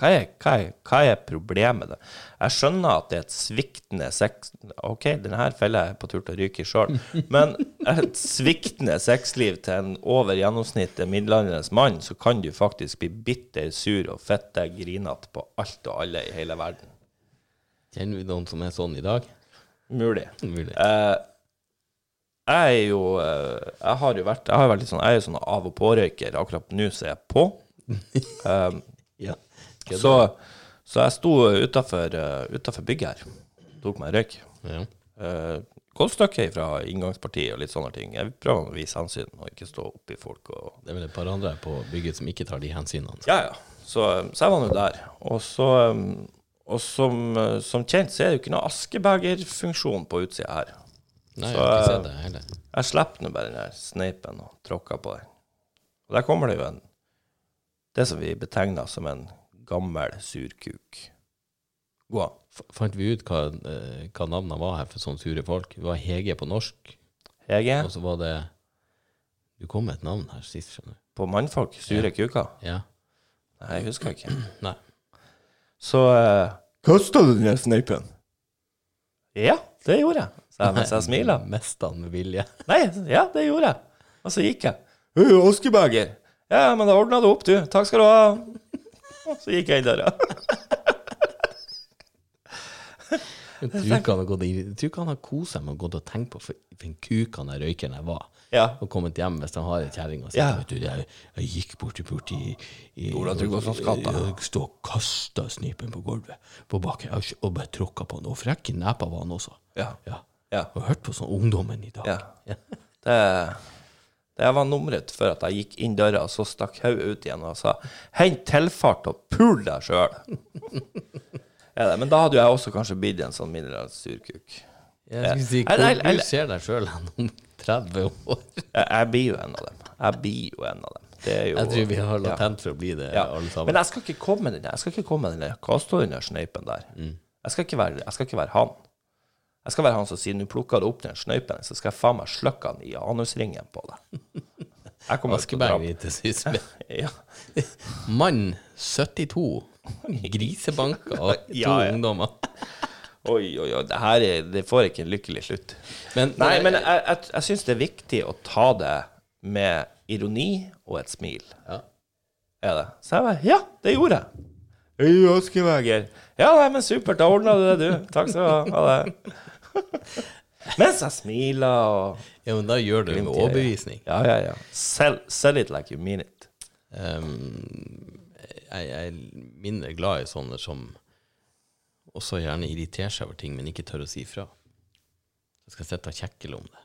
Hva er, hva, er, hva er problemet? da? Jeg skjønner at det er et sviktende sex... OK, denne fella er på tur til å ryke i sjøl, men et sviktende sexliv til en over gjennomsnittet middelaldrende mann, så kan du faktisk bli bitter sur og fette grinete på alt og alle i hele verden. Kjenner vi noen som er sånn i dag? Mulig. Mulig. Eh, jeg er jo eh, Jeg har jo vært Jeg har vært litt sånn Jeg er jo sånn av og på-røyker. Akkurat nå så er jeg på. Um. så, så jeg sto utafor uh, bygget her. Tok meg en røyk. ja. Uh, Godt stykke fra inngangspartiet og litt sånne ting. Jeg prøver å vise hensyn og ikke stå oppi folk. Og Det er vel et par andre på bygget som ikke tar de hensynene. ja, ja. Så, så jeg var nå der. Og så Og som, som kjent så er det jo ikke noe askebegerfunksjon på utsida her. Nei, Så, jeg jeg, eh, det heller. Jeg slipper nå bare den der sneipen og tråkker på den. Og der kommer det jo en Det som vi betegner som en gammel surkuk. Gå an. Fant vi ut hva, eh, hva navnene var her for sånne sure folk? Det var Hege på norsk, Hege, og så var det Du kom med et navn her sist, skjønner du. på mannfolk, sure kuker. Ja. Nei, jeg husker ikke. Nei. Så uh, Kasta du den sneipen? Ja, det gjorde jeg, sa jeg mens jeg smila. Mest den med vilje. Nei, ja, det gjorde jeg. Og så gikk jeg. «Øh, Askebeger. Ja, men da ordna du opp, du. Takk skal du ha. Og så gikk jeg inn døra. Jeg tror ikke han har gått i- jeg tror ikke han har kost seg med å gå og tenke på for, for en kuk han der røykeren jeg var. Ja. Og kommet hjem hvis han har en kjerring og sier Ja. vet du, jeg, jeg gikk borti borti i, Ola Tryggvasons gata. Jeg stod og kasta snipen på gulvet på bakken jeg- og bare tråkka på den. Og frekk i nepa var han også. Ja. Ja. Ja. Og hørt på sånn Ungdommen i dag. Ja. Det, det var nummeret før at jeg gikk inn døra, og så stakk hodet ut igjen og sa 'hent tilfart og pul deg sjøl'. ja, men da hadde jo jeg også kanskje blitt en sånn middelaldrende surkuk. Jeg skulle si, du ser deg sjøl om 30 år. Jeg, blir jo en av dem. Jeg blir jo en av dem. Det jo, Jeg tror vi har ja. latent for å bli det, Ja. alle sammen. Men jeg skal ikke komme med den der. Jeg skal ikke komme med den der. Hva står under sneipen der? Mm. Jeg, skal være, jeg skal ikke være han. Jeg skal være han som sier 'nå plukker du opp den snøypen', så skal jeg faen meg slukke den i anusringen på deg. Askeberg til sist. Ja. Mann 72. Grisebanker og to Ja, ja. ungdommer. Oi, oi, oi. Det her er, det får ikke en lykkelig slutt. Men, Nei, men jeg, jeg, jeg syns det er viktig å ta det med ironi og et smil. ja. Er det? Så jeg bare Ja, det gjorde jeg. Øy, Askeveger. Ja, nei, men supert. Da ordna du det, du. Takk skal du ha. Ha det. Mens jeg smiler og ja, men da gjør du det med overbevisning. Ja, ja, ja. Sell, sell it like you mean it. Um, jeg, jeg er mindre glad i sånne som også gjerne irriterer seg over ting, men ikke tør å si ifra. Jeg skal sitte og kjekle om det.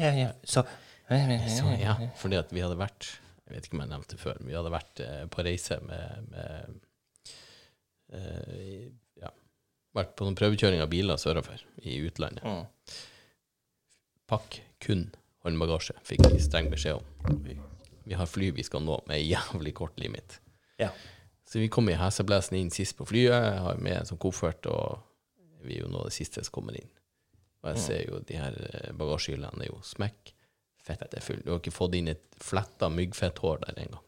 Ja, ja. Så, Så, ja, fordi at vi hadde vært Jeg vet ikke om jeg nevnte det før, men vi hadde vært eh, på reise med, med eh. Vært på noen prøvekjøring av biler sørover i utlandet. Mm. Pakk kun håndbagasje, fikk vi streng beskjed om. Vi, vi har fly vi skal nå med jævlig kort limit. ja. Så vi kom i heseblesen inn sist på flyet. Jeg har med en sånn koffert, og vi er jo nå det siste som kommer inn. Og jeg ser jo de her eh, bagasjehyllene er jo smekk. Fettet er full. Du har ikke fått inn et fletta myggfetthår der engang.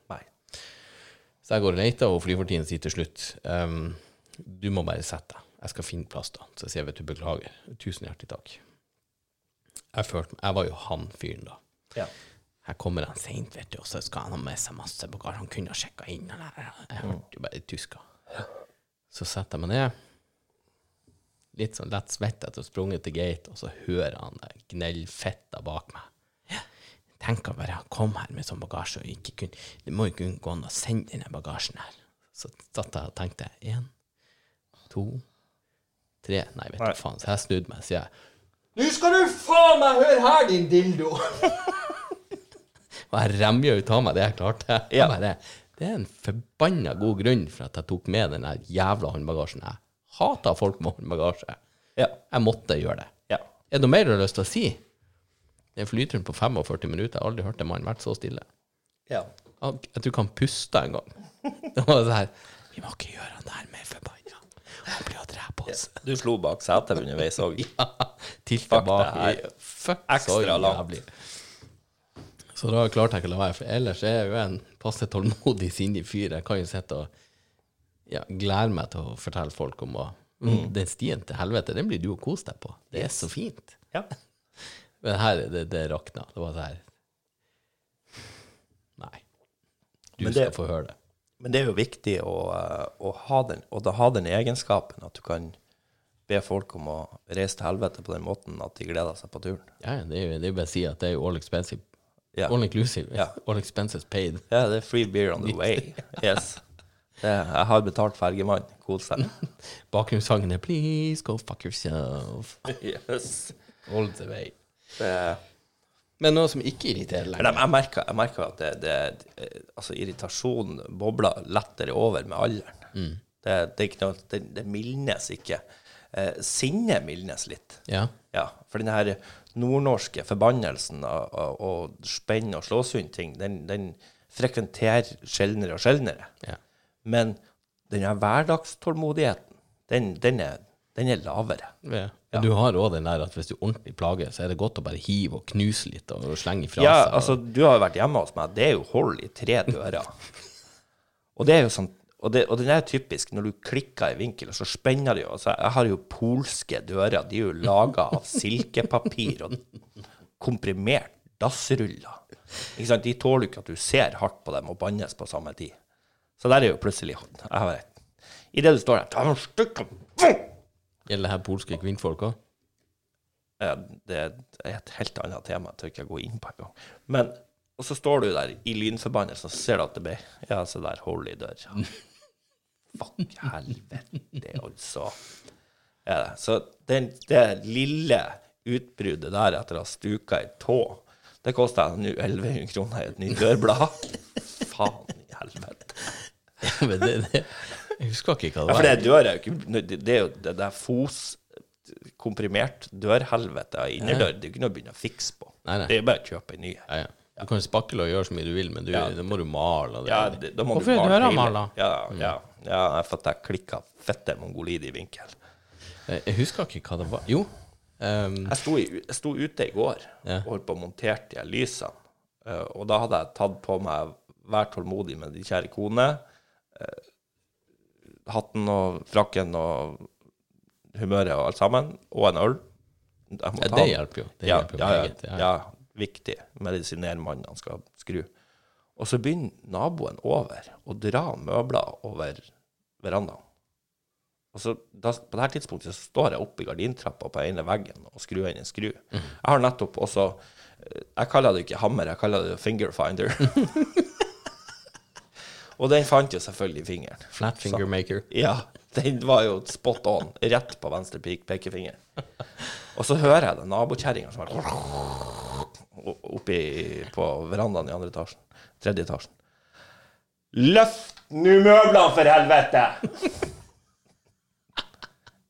Så jeg går og leter, og flyvertinnen sier til slutt um, Du må bare sette deg. Jeg skal finne plass, da. Så jeg sier vet du, beklager. Tusen hjertelig takk. Jeg følte Jeg var jo han fyren, da. Ja. Her kommer han seint, vet du, og så skal han ha med seg masse bagasje. Han kunne ha sjekka inn. Eller, jeg hørte jo bare tyska. Så setter jeg meg ned, litt sånn lett svett etter å ha sprunget til gate, og så hører han det gnellfetta bak meg. Tenk å bare komme her med sånn bagasje, og ikke kunne Det må jo ikke gå an å sende denne bagasjen her. Så satt jeg og tenkte én, to, tre Nei, vet du faen. Så jeg snudde meg, sier jeg. Nå skal du faen meg høre her, din dildo! Og jeg remja ut av meg det jeg klarte. Jeg Ja. bare, det er en forbanna god grunn for at jeg tok med den jævla håndbagasjen. Jeg hater folk med håndbagasje. Ja. Jeg måtte gjøre det. Ja. Er det noe mer du har lyst til å si? Det er en flytur på 45 minutter. Jeg har aldri hørt en mann vært så stille. ja. Jeg tror ikke han pusta engang. Det var sånn her Vi må ikke gjøre han der mer forbanna. Han blir å drepe oss. Du slo bak setet underveis òg. Ja, Tilt Fuck det. Fuck, Ekstra så langt. Så da klarte jeg ikke å la være, for ellers er jeg jo en passe tålmodig, sindig fyr. Jeg kan jo sitte og ja, glede meg til å fortelle folk om å Mm. Den stien til helvete, den blir du og kose deg på. Det er så fint. Ja. Men her, det, det rakna. Det var sånn her Nei. Du det- skal få høre det. Men det er jo viktig å, eh, å, ha den, å ha den egenskapen at du kan be folk om å reise til helvete på den måten at de gleder seg på turen. Ja, det er jo det bare å si at det er jo all expensive. Yeah. All inclusive. Yeah. All expenses paid. Ja, det er free beer on the way. Yes. Det, jeg har betalt fergemann. Kos deg. Bakgrunnssangen er 'Please go fuck yourself'. Yes. All the way. Det, Men noe som ikke irriterer lenger. jeg, merker, jeg merker at det, det, det, altså irritasjonen bobler lettere over med alderen. Det, det, noe, det, det mildnes ikke. Eh, sinne mildnes litt. Ja. Ja, for den her nordnorske forbannelsen av, av, og spenn og slåsund-ting, den, den frekventerer sjeldnere og sjeldnere. ja. Men den hverdagstålmodigheten, den, den, er, den er lavere. ja. Men du har òg den der at hvis du ordentlig plager, så er det godt å bare hive og knuse litt og slenge ifra Ja, seg. altså, du har jo vært hjemme hos meg. Det er jo hold i tre dører. Og det er jo sånn og, det, og den er typisk når du klikker i vinkel, og så spenner det jo. Altså, jeg har jo polske dører. De er jo laga av silkepapir og komprimert dassruller. Ikke sant? De tåler jo ikke at du ser hardt på dem og bannes på samme tid. Så der er jo plutselig jeg har I Idet du står der Gjelder det her polske kvinnfolk òg? Ja, det er et helt annet tema, jeg tør ikke gå inn på engang. Men Og så står du der i lynforbannelse, og så ser du at det blir Ja, se der, hold i døra. Fuck helvete, altså. Det. Så den, det lille utbruddet der etter å ha stuka ei tå, det kosta nå 1100 kroner i et nytt dørblad. Faen i helvete. Men det, det, jeg husker ikke hva Ja, det for var. det dør er jo ikke Det det er jo det der fos komprimert dørhelvete av innerdør. Det er jo ikke noe å begynne å fikse på. Nei, nei. Det er bare å kjøpe en ny. Ja, ja. Du kan spakle og gjøre så mye du vil, men du, Ja. da må du male. Det. Ja, det, da må Hvorfor er døra mala? Ja, ja, ja, jeg for at jeg klikka fette mongolid i vinkel. Jeg jeg husker ikke hva det var. Jo. Um, Jeg sto, i, jeg sto ute i går Ja. og holdt på å montere de lysene. Eh, og da hadde jeg tatt på meg Vær tålmodig med din kjære kone. Hatten og frakken og humøret og alt sammen. Og en øl. Ja, det hjelper jo. Det ja, hjelper jo ja, ja, meget. Ja. ja, viktig. Medisinere mannen skal skru. Og så begynner naboen over å dra møbler over verandaen. Og så, da, på det her tidspunktet så står jeg oppe i gardintrappa på ene veggen og skrur inn en skru. Mm. Jeg har nettopp også eh, Jeg kaller det ikke hammer, jeg kaller det finger finder. Og den fant jo selvfølgelig fingeren. Flat finger maker. Ja, den var jo spot on. Rett på venstre pek pekefinger. Og så hører jeg den nabokjerringa som er oppi på verandaen i andre etasjen. Tredje etasjen. Løft nå møblene, for helvete!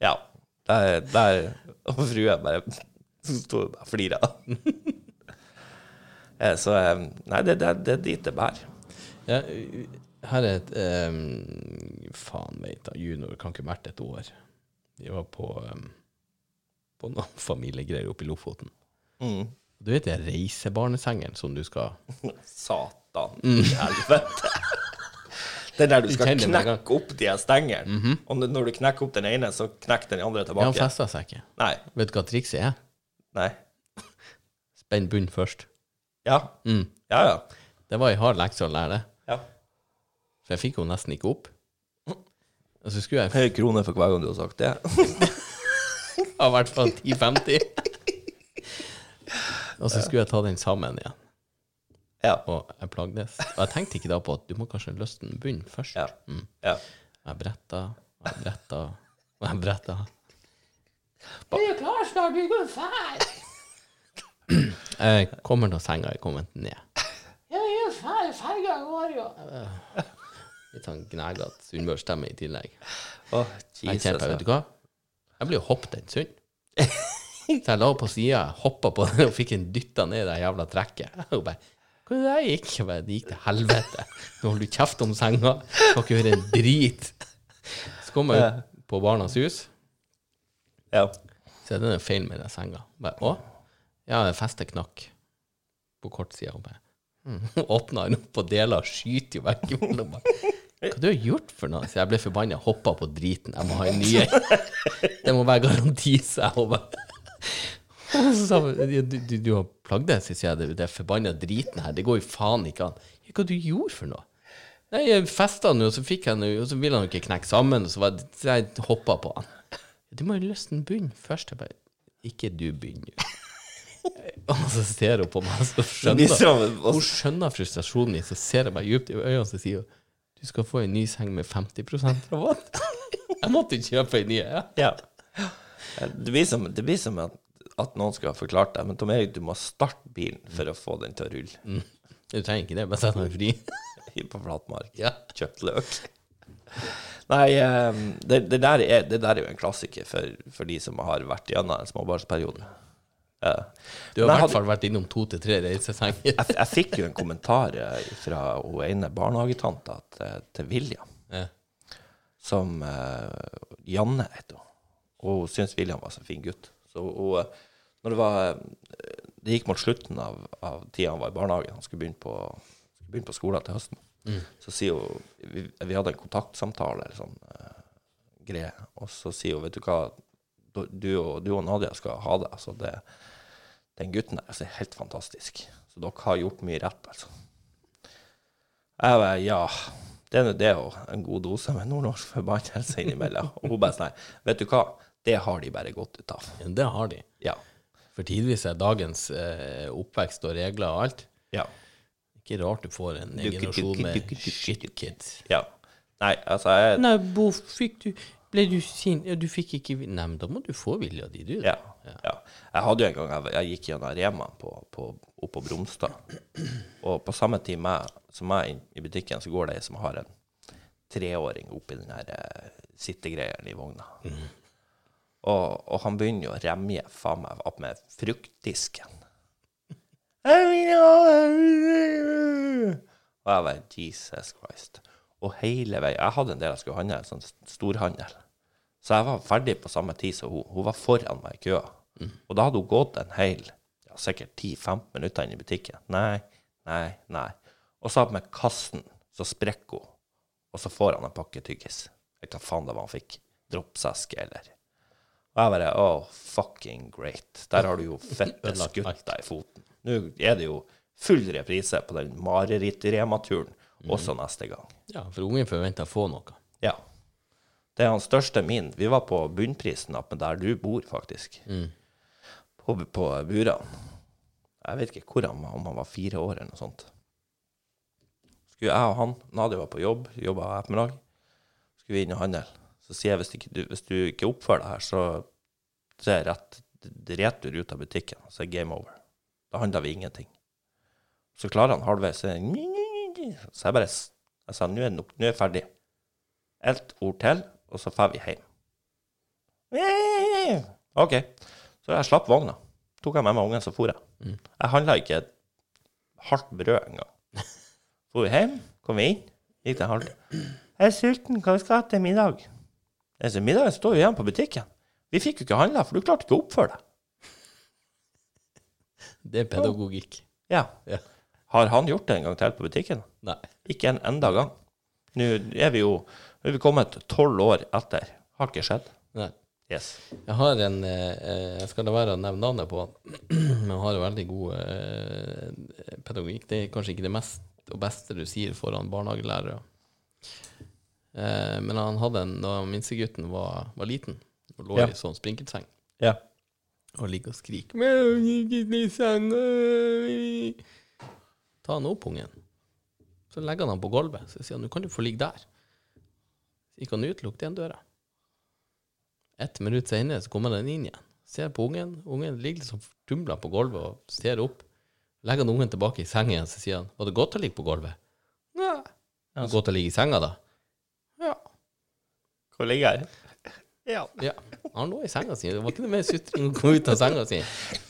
ja. Der, der Og frua bare sto og flira. Eh, Så eh, Nei, det, det, det er dit det bærer. Ja, her er et um, Faen veit da, junior kan ikke vært et år. Vi var på, um, på noen familiegreier oppe i Lofoten. Mm. Du vet den reisebarnesengen som du skal Satan i helvete. Den der du skal det knekke opp de stengene. Og når du knekker opp den ene, så knekker den andre tilbake. festa seg ikke. Nei. Vet du hva trikset er? Nei. Spenn bunn først. Ja. Mm. Ja, ja. Det var ei hard lekse å lære det. ja. For jeg fikk henne nesten ikke opp. Og så skulle jeg Høy krone for hver gang du har sagt det. i hvert fall 10,50. Og så skulle jeg ta den sammen igjen. Ja. Og jeg plagdes. Og jeg tenkte ikke da på at du må kanskje løsne bunnen først. Ja. Mm. ja. Jeg bretta, jeg bretta, og jeg bretta. Er du klar snart? Vi går ferdig. Jeg kommer til senga, jeg kommer ned. Ja, vi er ferdig. Ferga går jo. Litt sånn gnagete sunnmørsstemme i tillegg. Jeg Jesus. kjente, vet du hva? Jeg blir jo hoppet en stund. Så jeg la på sida, hoppa på den og fikk en dytta ned i det jævla trekket. Og bare Hva er det der gikk? Jeg bare, det gikk til helvete. Nå holder du kjeft om senga. Skal ikke høre en drit. Så kom jeg ut på Barnas hus, Ja. så er det noe feil med den senga. Bare, å? Ja, festet knakk på kortsida. Mm. åpna den opp og deler og skyter jo vekk. imellom. Bare, Hva du har gjort for noe? Så jeg ble forbanna, hoppa på driten. Jeg må ha en ny en. Det må være garanti, sa jeg. Og så sa du, du, du har plagd deg, sier jeg. Det, er forbanna driten her. Det går jo faen ikke an. Hva du gjorde for noe? Nei, jeg festa den, og så fikk den, og så ville han ikke knekke sammen, og så, var, så jeg hoppa på han. Du må jo løsne bunnen først. Jeg bare Ikke du begynner. Og så ser hun på meg, så skjønner hun skjønner frustrasjonen min, så ser jeg meg djupt i øynene, så sier hun du skal få en ny seng med 50% rabatt. Jeg måtte kjøpe en ny. Ja. ja. Det blir som, det blir som at, at noen skal ha forklart deg, men Tom Erik, du må starte bilen for å få den til å rulle. Du trenger ikke det, bare sett den fri. På flatmark. Ja. Kjøpt løk. Nei, eh, det, det, der er, det der er jo en klassiker for, for de som har vært gjennom en småbarnsperiode. Ja. Du har i hvert fall vært innom to til tre reisesenger. jeg, jeg fikk jo en kommentar eh, fra hun ene barnehagetanta til, til William, Ja. som uh, Janne heter hun. Og hun syntes William var så fin gutt. Så hun, eh, når det var eh, Det gikk mot slutten av, av tida han var i barnehagen, han skulle begynne på, skulle begynne på skolen til høsten, så sier hun vi, vi hadde en kontaktsamtale eller sånn uh, greie, og så sier hun, vet du hva, du, du, og, du og Nadia skal ha det. Altså det den gutten der altså, er helt fantastisk. Så dere har gjort mye rett, altså. Jeg bare, ja, det er nå det og en god dose med nordnorsk forbannelse innimellom. Og hun bare sånn, vet du hva, det har de bare gått ut av. Ja, Det har de. Ja, For tidvis er dagens eh, oppvekst og regler og alt ja, Ikke rart du får en generasjon med shitkids. ja. Nei, altså, jeg, Nei, Bo, fikk du Ble du sint? Ja, du fikk ikke Nei, men da må du få vilja di, du. ja, ja. Jeg hadde jo en gang, jeg, jeg gikk gjennom Rema på, på, opp på Bromstad, og på samme tid med, som meg inn i butikken, så går det ei som har en treåring oppi den her eh, sittegreieren i vogna. Og, og han begynner jo å remje faen meg opp med fruktdisken. Og jeg bare Jesus Christ. Og hele veien Jeg hadde en del jeg skulle handle, sånn storhandel. Så jeg var ferdig på samme tid som hun. Hun var foran meg i køa. Og da hadde hun gått en hel ja, sikkert 10-15 minutter inn i butikken. Nei, nei, nei. Og så med kassen, så sprekker hun. Og så får han en pakke tyggis. Jeg vet hva faen det var han fikk. Dropseske eller Og jeg bare Oh, fucking great. Der har du jo fette skutt deg i foten. Nå er det jo full reprise på den mareritt-rematuren også neste gang. Ja, for ungen forventer å få noe. Ja. Det er hans største min. Vi var på bunnprisen oppe der du bor, faktisk. På, på Buran. Jeg vet ikke hvor han var, om han var fire år eller noe sånt. Skulle jeg og han, Nadia var på jobb, jobba ettermiddag, skulle vi inn og handle. Så sier jeg hvis, ikke du, hvis du ikke oppfører deg her, så, så er jeg rett retur ut av butikken. Så er game over. Da handler vi ingenting. Så klarer han halvveis. Så så jeg bare jeg sa nå er det nok, nå er jeg ferdig. Ett ord til, og så drar vi hjem. OK. Så jeg slapp vogna. Tok jeg med meg ungen, så for jeg. Mm. Jeg handla ikke et halvt brød engang. Dro vi hjem, kom vi inn, gikk til halvt. Jeg er sulten, hva skal vi ha til middag? Jeg sa, middagen står jo igjen på butikken. Vi fikk jo ikke handla, for du klarte ikke å oppføre deg. Det er pedagogikk. Ja. Ja. Har han gjort det en gang til på butikken? Nei. Ikke en enda gang. Nå er vi jo nå er vi kommet tolv år etter. Har ikke skjedd. Nei. Yes. Jeg har en eh, eh, Jeg skal la være å nevne navnet på han, men han har en veldig god eh, pedagogikk. Det er kanskje ikke det mest og beste du sier foran barnehagelærere. Eh, men han hadde en da minstegutten var, var liten og lå Ja. i sånn sprinkelseng Ja. og ligger og skriker! Ta han opp, ungen. Så legger han han på gulvet. Så sier han nå kan du få ligge der. Så gikk han ut, lukket igjen døra. Ett minutt senere så kommer den inn igjen. Ser på ungen. Ungen ligger liksom tumla på gulvet og ser opp. Legger han ungen tilbake i sengen, igjen, så sier han var det godt å ligge på gulvet. Nei. Ja, altså. godt å ligge i senga, da? Ja. Hvor ligger jeg? Ja. ja. Han lå i senga si. Det var ikke noe mer sutring å komme ut av senga si.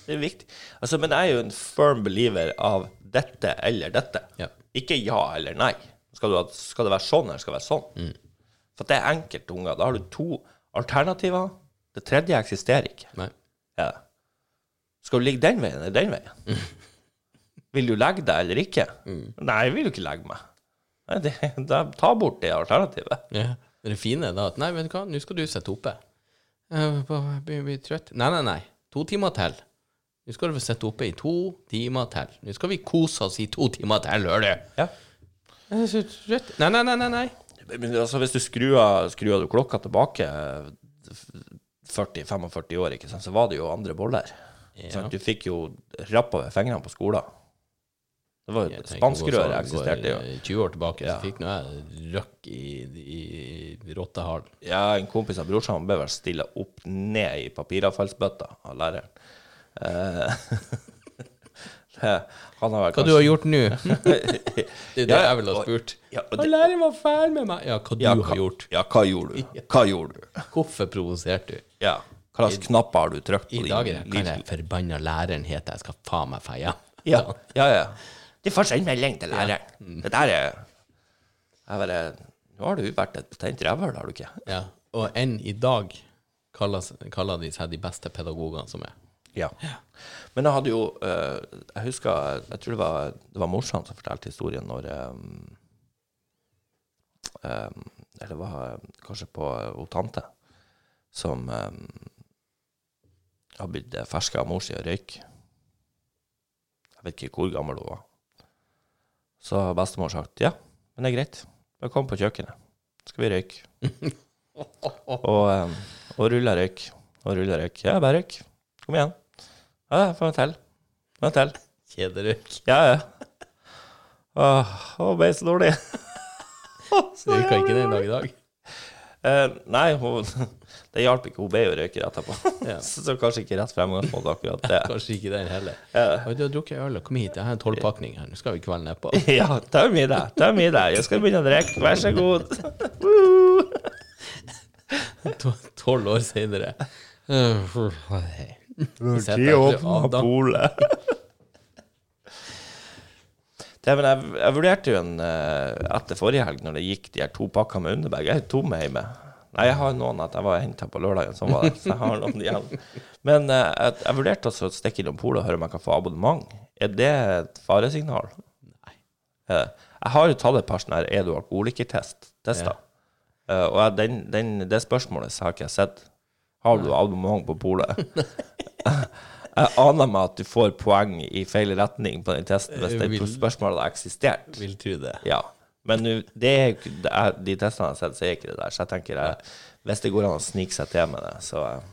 Det er viktig. Altså, men jeg er jo en firm believer av dette eller dette. Ja. Ikke ja eller nei. Skal, du, ha- skal det være sånn, eller skal det være sånn? For det er enkelte unger. Da har du to alternativer. Det tredje eksisterer ikke. Nei. Ja. Skal du ligge den veien eller den veien? Vil du legge deg eller ikke? Nei, jeg vil jo ikke legge meg. Nei, det, da, ta bort det alternativet. Ja. Det fine er da at Nei, vet du hva, nå skal du sitte oppe. Jeg blir bli trøtt. Nei, nei, nei. To timer til. Nå skal du sitte oppe i to timer til. Nå skal vi kose oss i to timer til, hører du? Ja. Jeg er så trøtt. Nei, nei, nei, nei. nei. Men altså, hvis du skrur skrur du klokka tilbake 40-45 år, sant, så var det jo andre boller. Ja. Du fikk jo rapp over fingrene på skolen. Det var jo tenker Spanskrør eksisterte jo. eh, 20 år tilbake, Ja. så fikk nå jeg røkk i, i, i rottehalen. Ja, en kompis av brorsan ble vel stilla opp ned i papiravfallsbøtta av læreren. Eh, han har vært Hva du har gjort nå? det er det Ja, ja, jeg ville ha spurt. Ja, og Og det- læreren var fæl med meg. Ja, hva ja, du hva- har gjort. Ja, hva gjorde du? Hva gjorde du? Hvorfor provoserte du? Ja. Hva slags knapper har du trykt på I dag er det den forbanna læreren heter Jeg skal faen meg feie. Ja, ja, ja. De får sende melding til læreren. Det der er Jeg bare Nå har du vært et betent rævhøl, har du ikke? Ja, og enn i dag kaller, kaller de seg de beste pedagogene som er. Ja. Men jeg hadde jo eh, Jeg husker Jeg tror det var, det var morsan som fortalte historien når um, um, Eller det var kanskje på hun tante som um, har blitt ferska av mor si og røyk. Jeg vet ikke hvor gammel hun var. Så har bestemor sagt ja, men det er greit. Bare kom på kjøkkenet. Så skal vi røyke. og, um, og rulle røyk. Og rulle røyk. Ja, bare røyk. Kom igjen. Ja, en til. Få en til. Kjederøyk. Ja, ja. Åh, hun ble så dårlig. så du kan ikke den dag i dag. Eh, nei, hun, det hjalp ikke. Hun ble jo røyker etterpå. Ja. så, så kanskje ikke rett fremgangsmåte akkurat det. Kanskje ikke den heller. Ja. Du har drukket øl, kom hit. Jeg har en tolvpakning her. Nå skal vi kvelden nedpå. Ja, ta med deg. Ta med deg. Jeg skal begynne å drikke. Vær så god. Tolv år senere. Uh, jeg år til polet. Det, men jeg, jeg vurderte jo en eh, etter forrige helg, når det gikk de her to pakker med underbag. Jeg er tom hjemme. Nei, jeg har noen at jeg var henta på lørdagen, sånn var det. Så jeg har noen igjen. Men eh, jeg, jeg vurderte også å stikke innom polet og høre om jeg kan få abonnement. Er det et faresignal? Nei. Eh, jeg har jo tatt et par sånne her er du alkoholikertest tester. Eh, og jeg, den, den, det spørsmålet så har ikke jeg sett. Har du abonnement på polet? jeg aner meg at du får poeng i feil retning på den testen hvis det Vil- spørsmålet hadde eksistert. Vil tro det. Ja. Men nu, det er, det de testene jeg har sett, så er ikke det der. Så jeg tenker jeg, hvis det går an å snike seg til med det, så eh,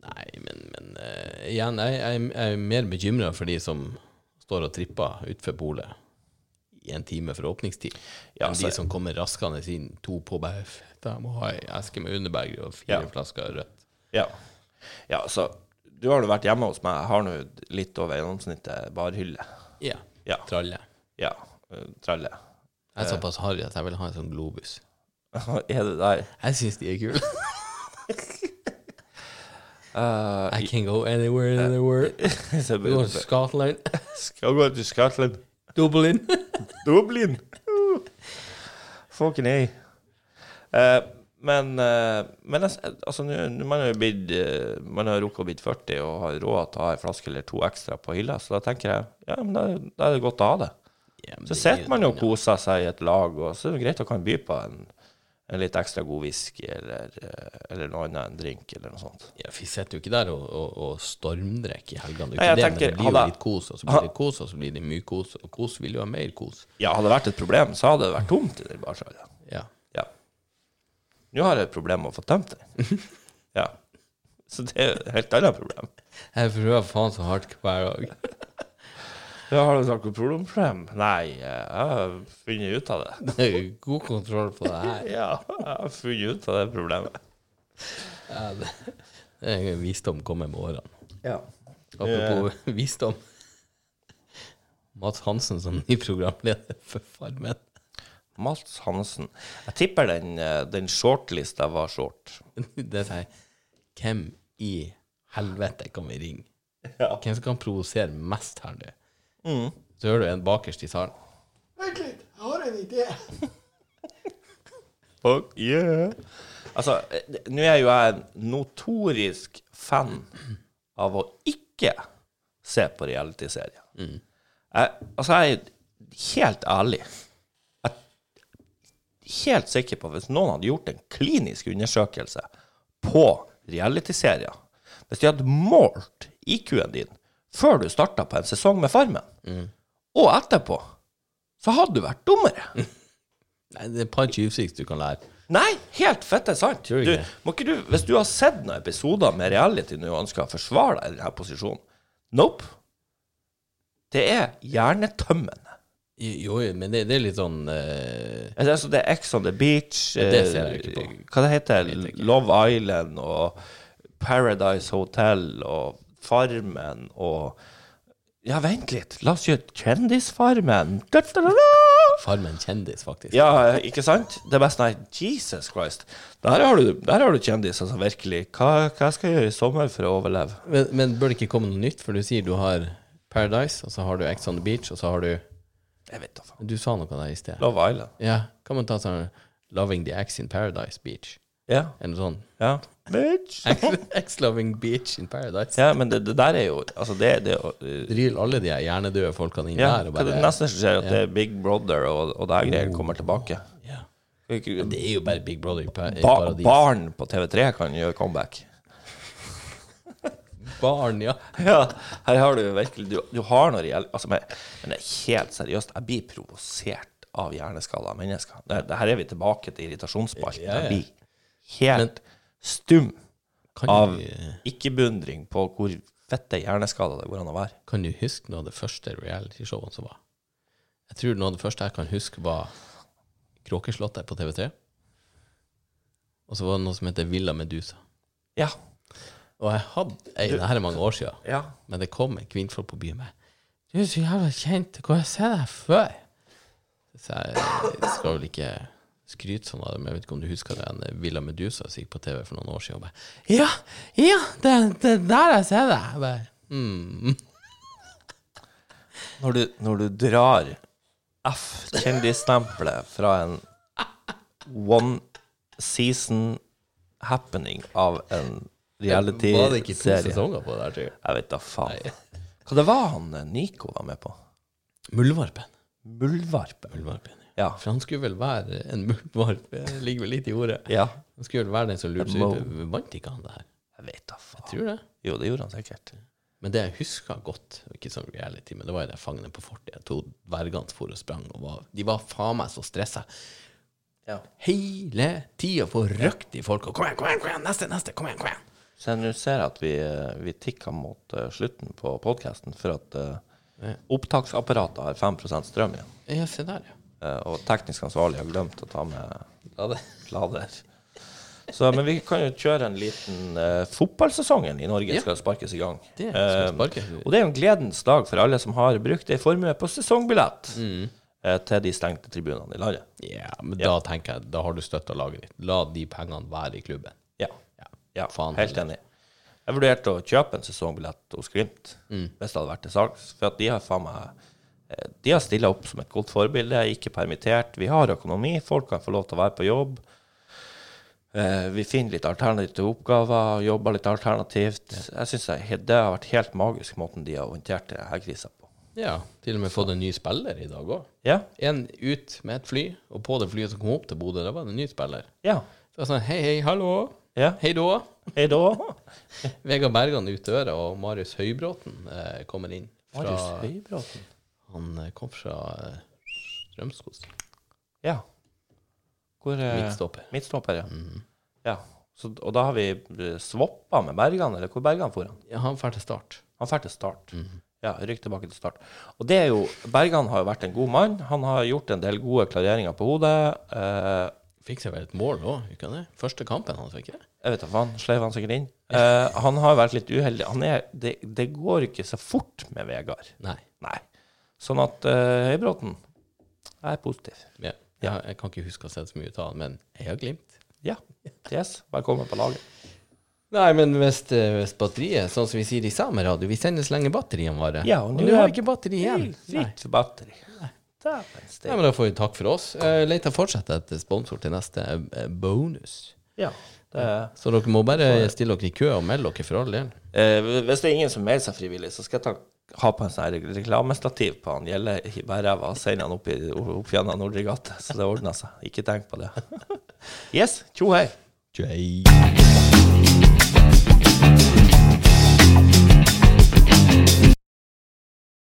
Nei, men, men uh, igjen, jeg, jeg, jeg er mer bekymra for de som står og tripper utfor polet. en time for åpningstid. Ja, enn de som kommer raskende inn, to på bare Jeg må ha ei eske med underberg og fire Ja. flasker rødt. Ja. ja, så du har nå vært hjemme hos meg. Jeg har nå litt over gjennomsnittet barhylle. Ja. Ja. Tralle. Ja. eh, Tralle. Jeg er såpass harry at jeg vil ha en sånn globus. er det der? Jeg syns de er kule. Uh, I can go anywhere in the world. Go to Scotland. Skal gå til Scotland. Dublin. Dublin. Uh. Fucking A. Eh, men eh, men altså, nå- man har blitt eh, Man har rukket å bli 40 og har råd til å ha en flaske eller to ekstra på hylla, så da tenker jeg ja, men da, da er det godt å ha det. Ja, Så sitter man jo og koser seg i et lag, og så er det greit å kan by på en, en litt ekstra god whisky eller, eh, eller noe annet, en drink eller noe sånt. Ja, Vi sitter jo ikke der og, og, og stormdrikker i helgene. Det det, men det blir jo litt kos, og så blir det kos, og så blir det mye kos, og kos vil jo ha mer kos. Ja, hadde det vært et problem, så hadde det vært tomt i den barsalen. Ja. Ja. Nå har jeg et problem med å få tømt den. Ja. Så det er et helt annet problem. Jeg prøver faen så hardt hver dag. Ja, har du noe problem? Nei, jeg har funnet ut av det. Det er god kontroll på det her. Ja, jeg har funnet ut av det problemet. Ja, det, det er en visdom kommer med årene. Ja. Apropos visdom. Mats Hansen som ny programleder for Farmen. Mats Hansen. Jeg tipper den, eh, den shortlista var short. Det er sånn Hvem i helvete kan vi ringe? Ja. Hvem som kan provosere mest her nå? Mm. Så hører du en bakerst i salen. Vent litt, jeg har en idé. Fuck yeah. Altså, eh, nå er jo jeg en notorisk fan av å ikke se på realityserier. Jeg, altså, jeg er helt ærlig. Helt sikker på at hvis noen hadde gjort en klinisk undersøkelse på realityserier Hvis de hadde målt IQ-en din før du starta på en sesong med Farmen, og etterpå, så hadde du vært dummere. Nei, det er et par tjuvsikt du kan lære. Nei, helt fette sant. Du du, hvis du har sett noen episoder med reality nå og ønsker å forsvare deg i denne posisjonen Nope. Det er hjernetømmende. Jo, men det, det er litt sånn eh, Altså, det er Ex on the Beach Ja, det eh, ser jeg ikke på. Hva det heter det? Love Island og Paradise Hotel og Farmen og Ja, vent litt. La oss gjøre Kjendisfarmen. Da, da, da, da. Farmen kjendis, faktisk. Ja, ikke sant? Det er sånn Jesus Christ. Der har du, der har du kjendiser som virkelig hva, hva skal jeg gjøre i sommer for å overleve? Men, men bør det ikke komme noe nytt? For du sier du har Paradise, og så har du Ex on the Beach, og så har du Jeg vet faen. Du sa noe der i sted. Love Island. Ja, kan man ta sånn Loving the Ex in Paradise Beach? Ja. Eller noe sånt. ja. Bitch. Ex-loving beach in Paradise. Ja, men det, det der er jo Altså, det, det uh, Dryl alle de hjernedøde folkene inn ja, der og bare, det neste nesten skjer at det er Big Brother og, og det her greier kommer tilbake. ja. Det er jo bare Big Brother i, pa Ba paradis. barn på TV3 kan gjøre comeback. Barn, ja. Her har du virkelig Du, du har noe reelt altså, men, men det er helt seriøst, jeg blir provosert av hjerneskada mennesker. Det, det her er vi tilbake til irritasjonsspalten. Jeg blir helt stum av ikke-beundring på hvor fette hjerneskada det går an å være. kan du huske noe av det første realityshowene som var? Jeg tror noe av det første jeg kan huske, var Kråkeslottet på TV3. Og så var det noe som heter Villa Medusa. Ja. Og jeg hadde ei, det her er mange år siden, ja. men det kom en kvinnfolk på byen med Du er så jævla kjent, hvor har jeg sett deg før? Så jeg, jeg skal vel ikke skryte sånn av det, men jeg vet ikke om du husker den Villa Medusa som gikk på TV for noen år siden. Og bare, ja, ja, det det er der jeg ser deg. Jeg bare, mm. Når du, når du drar F-kjendisstempelet fra en one season happening av en Var det ikke to reality-serie sesonger på det der, tror jeg? Jeg vet da faen. Hva det var han eh, Nico var med på? Muldvarpen. Muldvarpen. Muldvarpen. Ja. For han skulle vel være en muldvarp, det ligger vel litt i ordet. ja. Han skulle vel være den som lurte seg ut. Vant ikke han det her? Jeg vet da faen. Tror det. Jo, det gjorde han sikkert. Men det jeg husker godt, ikke sånn reality, men det var jo det fangene på fortet. To dvergene for og sprang, og var, de var faen meg så stressa. Ja. Hele tida får røkt i folk. Og kom igjen, kom igjen, kom igjen, neste, neste, kom igjen, kom igjen. Så jeg ser at vi, eh, vi tikker mot eh, slutten på podkasten, for at uh, opptaksapparatet har 5 strøm igjen. Ja, se der, ja. Uh, og teknisk ansvarlig har glemt å ta med lader. lader. Så, men vi kan jo kjøre en liten uh, Fotballsesongen i Norge Ja. skal sparkes i gang. Det skal Eh, sparke. og det er jo en gledens dag for alle som har brukt ei formue på sesongbillett Mm. til de stengte tribunene i landet. Ja, men da tenker jeg, da har du støtta laget ditt. La de pengene være i klubben. Ja, Ja, ja faen helt heller. enig. Jeg vurderte å kjøpe en sesongbillett hos Glimt Mm. hvis det hadde vært til salgs. For de har faen meg eh, De har stilla opp som et godt forbilde, ikke permittert. Vi har økonomi, folk kan få lov til å være på jobb. Eh, vi finner litt alternative oppgaver, jobber litt alternativt. Jeg synes Det har vært helt magisk måten de har håndtert denne krisa på. Ja, til og med fått en ny spiller i dag òg. Ja, En ut med et fly, og på det flyet som kom opp til Bodø, det var det en ny spiller. ja, Så jeg sånn, hei, hei, hallo. Ja. Hei da. Hei da. Vegard Bergan ut døra, og Marius Høybråten eh, kommer inn. Fra, Marius Høybråten. han eh, kom fra eh, Strømskos. Ja. Hvor eh, Midtstopper. Midtstopper, ja. Mm. ja. Så, og da har vi eh, swappa med Bergan, eller hvor Bergan for han? Ja, han drar til start. Han drar til start. Mm. Ja, rykk tilbake til start. Og det er jo Bergan har jo vært en god mann. Han har gjort en del gode klareringer på hodet. Eh, Fikk seg vel et mål òg, ikke det? Første kampen hans, ikke det? Jeg vet da faen, sleiv han sikkert inn. Eh, han har vært litt uheldig. Han er, det, det går ikke så fort med Vegard. Nei. Nei. Sånn at uh, Høybråten er positiv. Ja. Jeg, jeg kan ikke huske å ha sett så mye ut av han, men jeg har glimt. Ja. Yes. Velkommen på laget. Nei, men hvis, eh, hvis batteriet, sånn som vi sier i Sameradio, vi sender så lenge batteriene varer. Ja, og og nå har vi ikke batteri igjen. Fritt batteri. Nei. Steik. men da får vi takk for oss. Uh, Leita fortsetter etter sponsor til neste eh, bonus. Ja. Det er Så dere må bare stille dere i kø og melde dere for all del. Eh, hvis det er ingen som melder seg frivillig, så skal jeg ta, ha på en sånn reklamestativ på han Gjelle i bærræva og sende han opp, i, opp gjennom Nordre gate. Så det ordner seg. Ikke tenk på det. yes, tjo hei. Jay.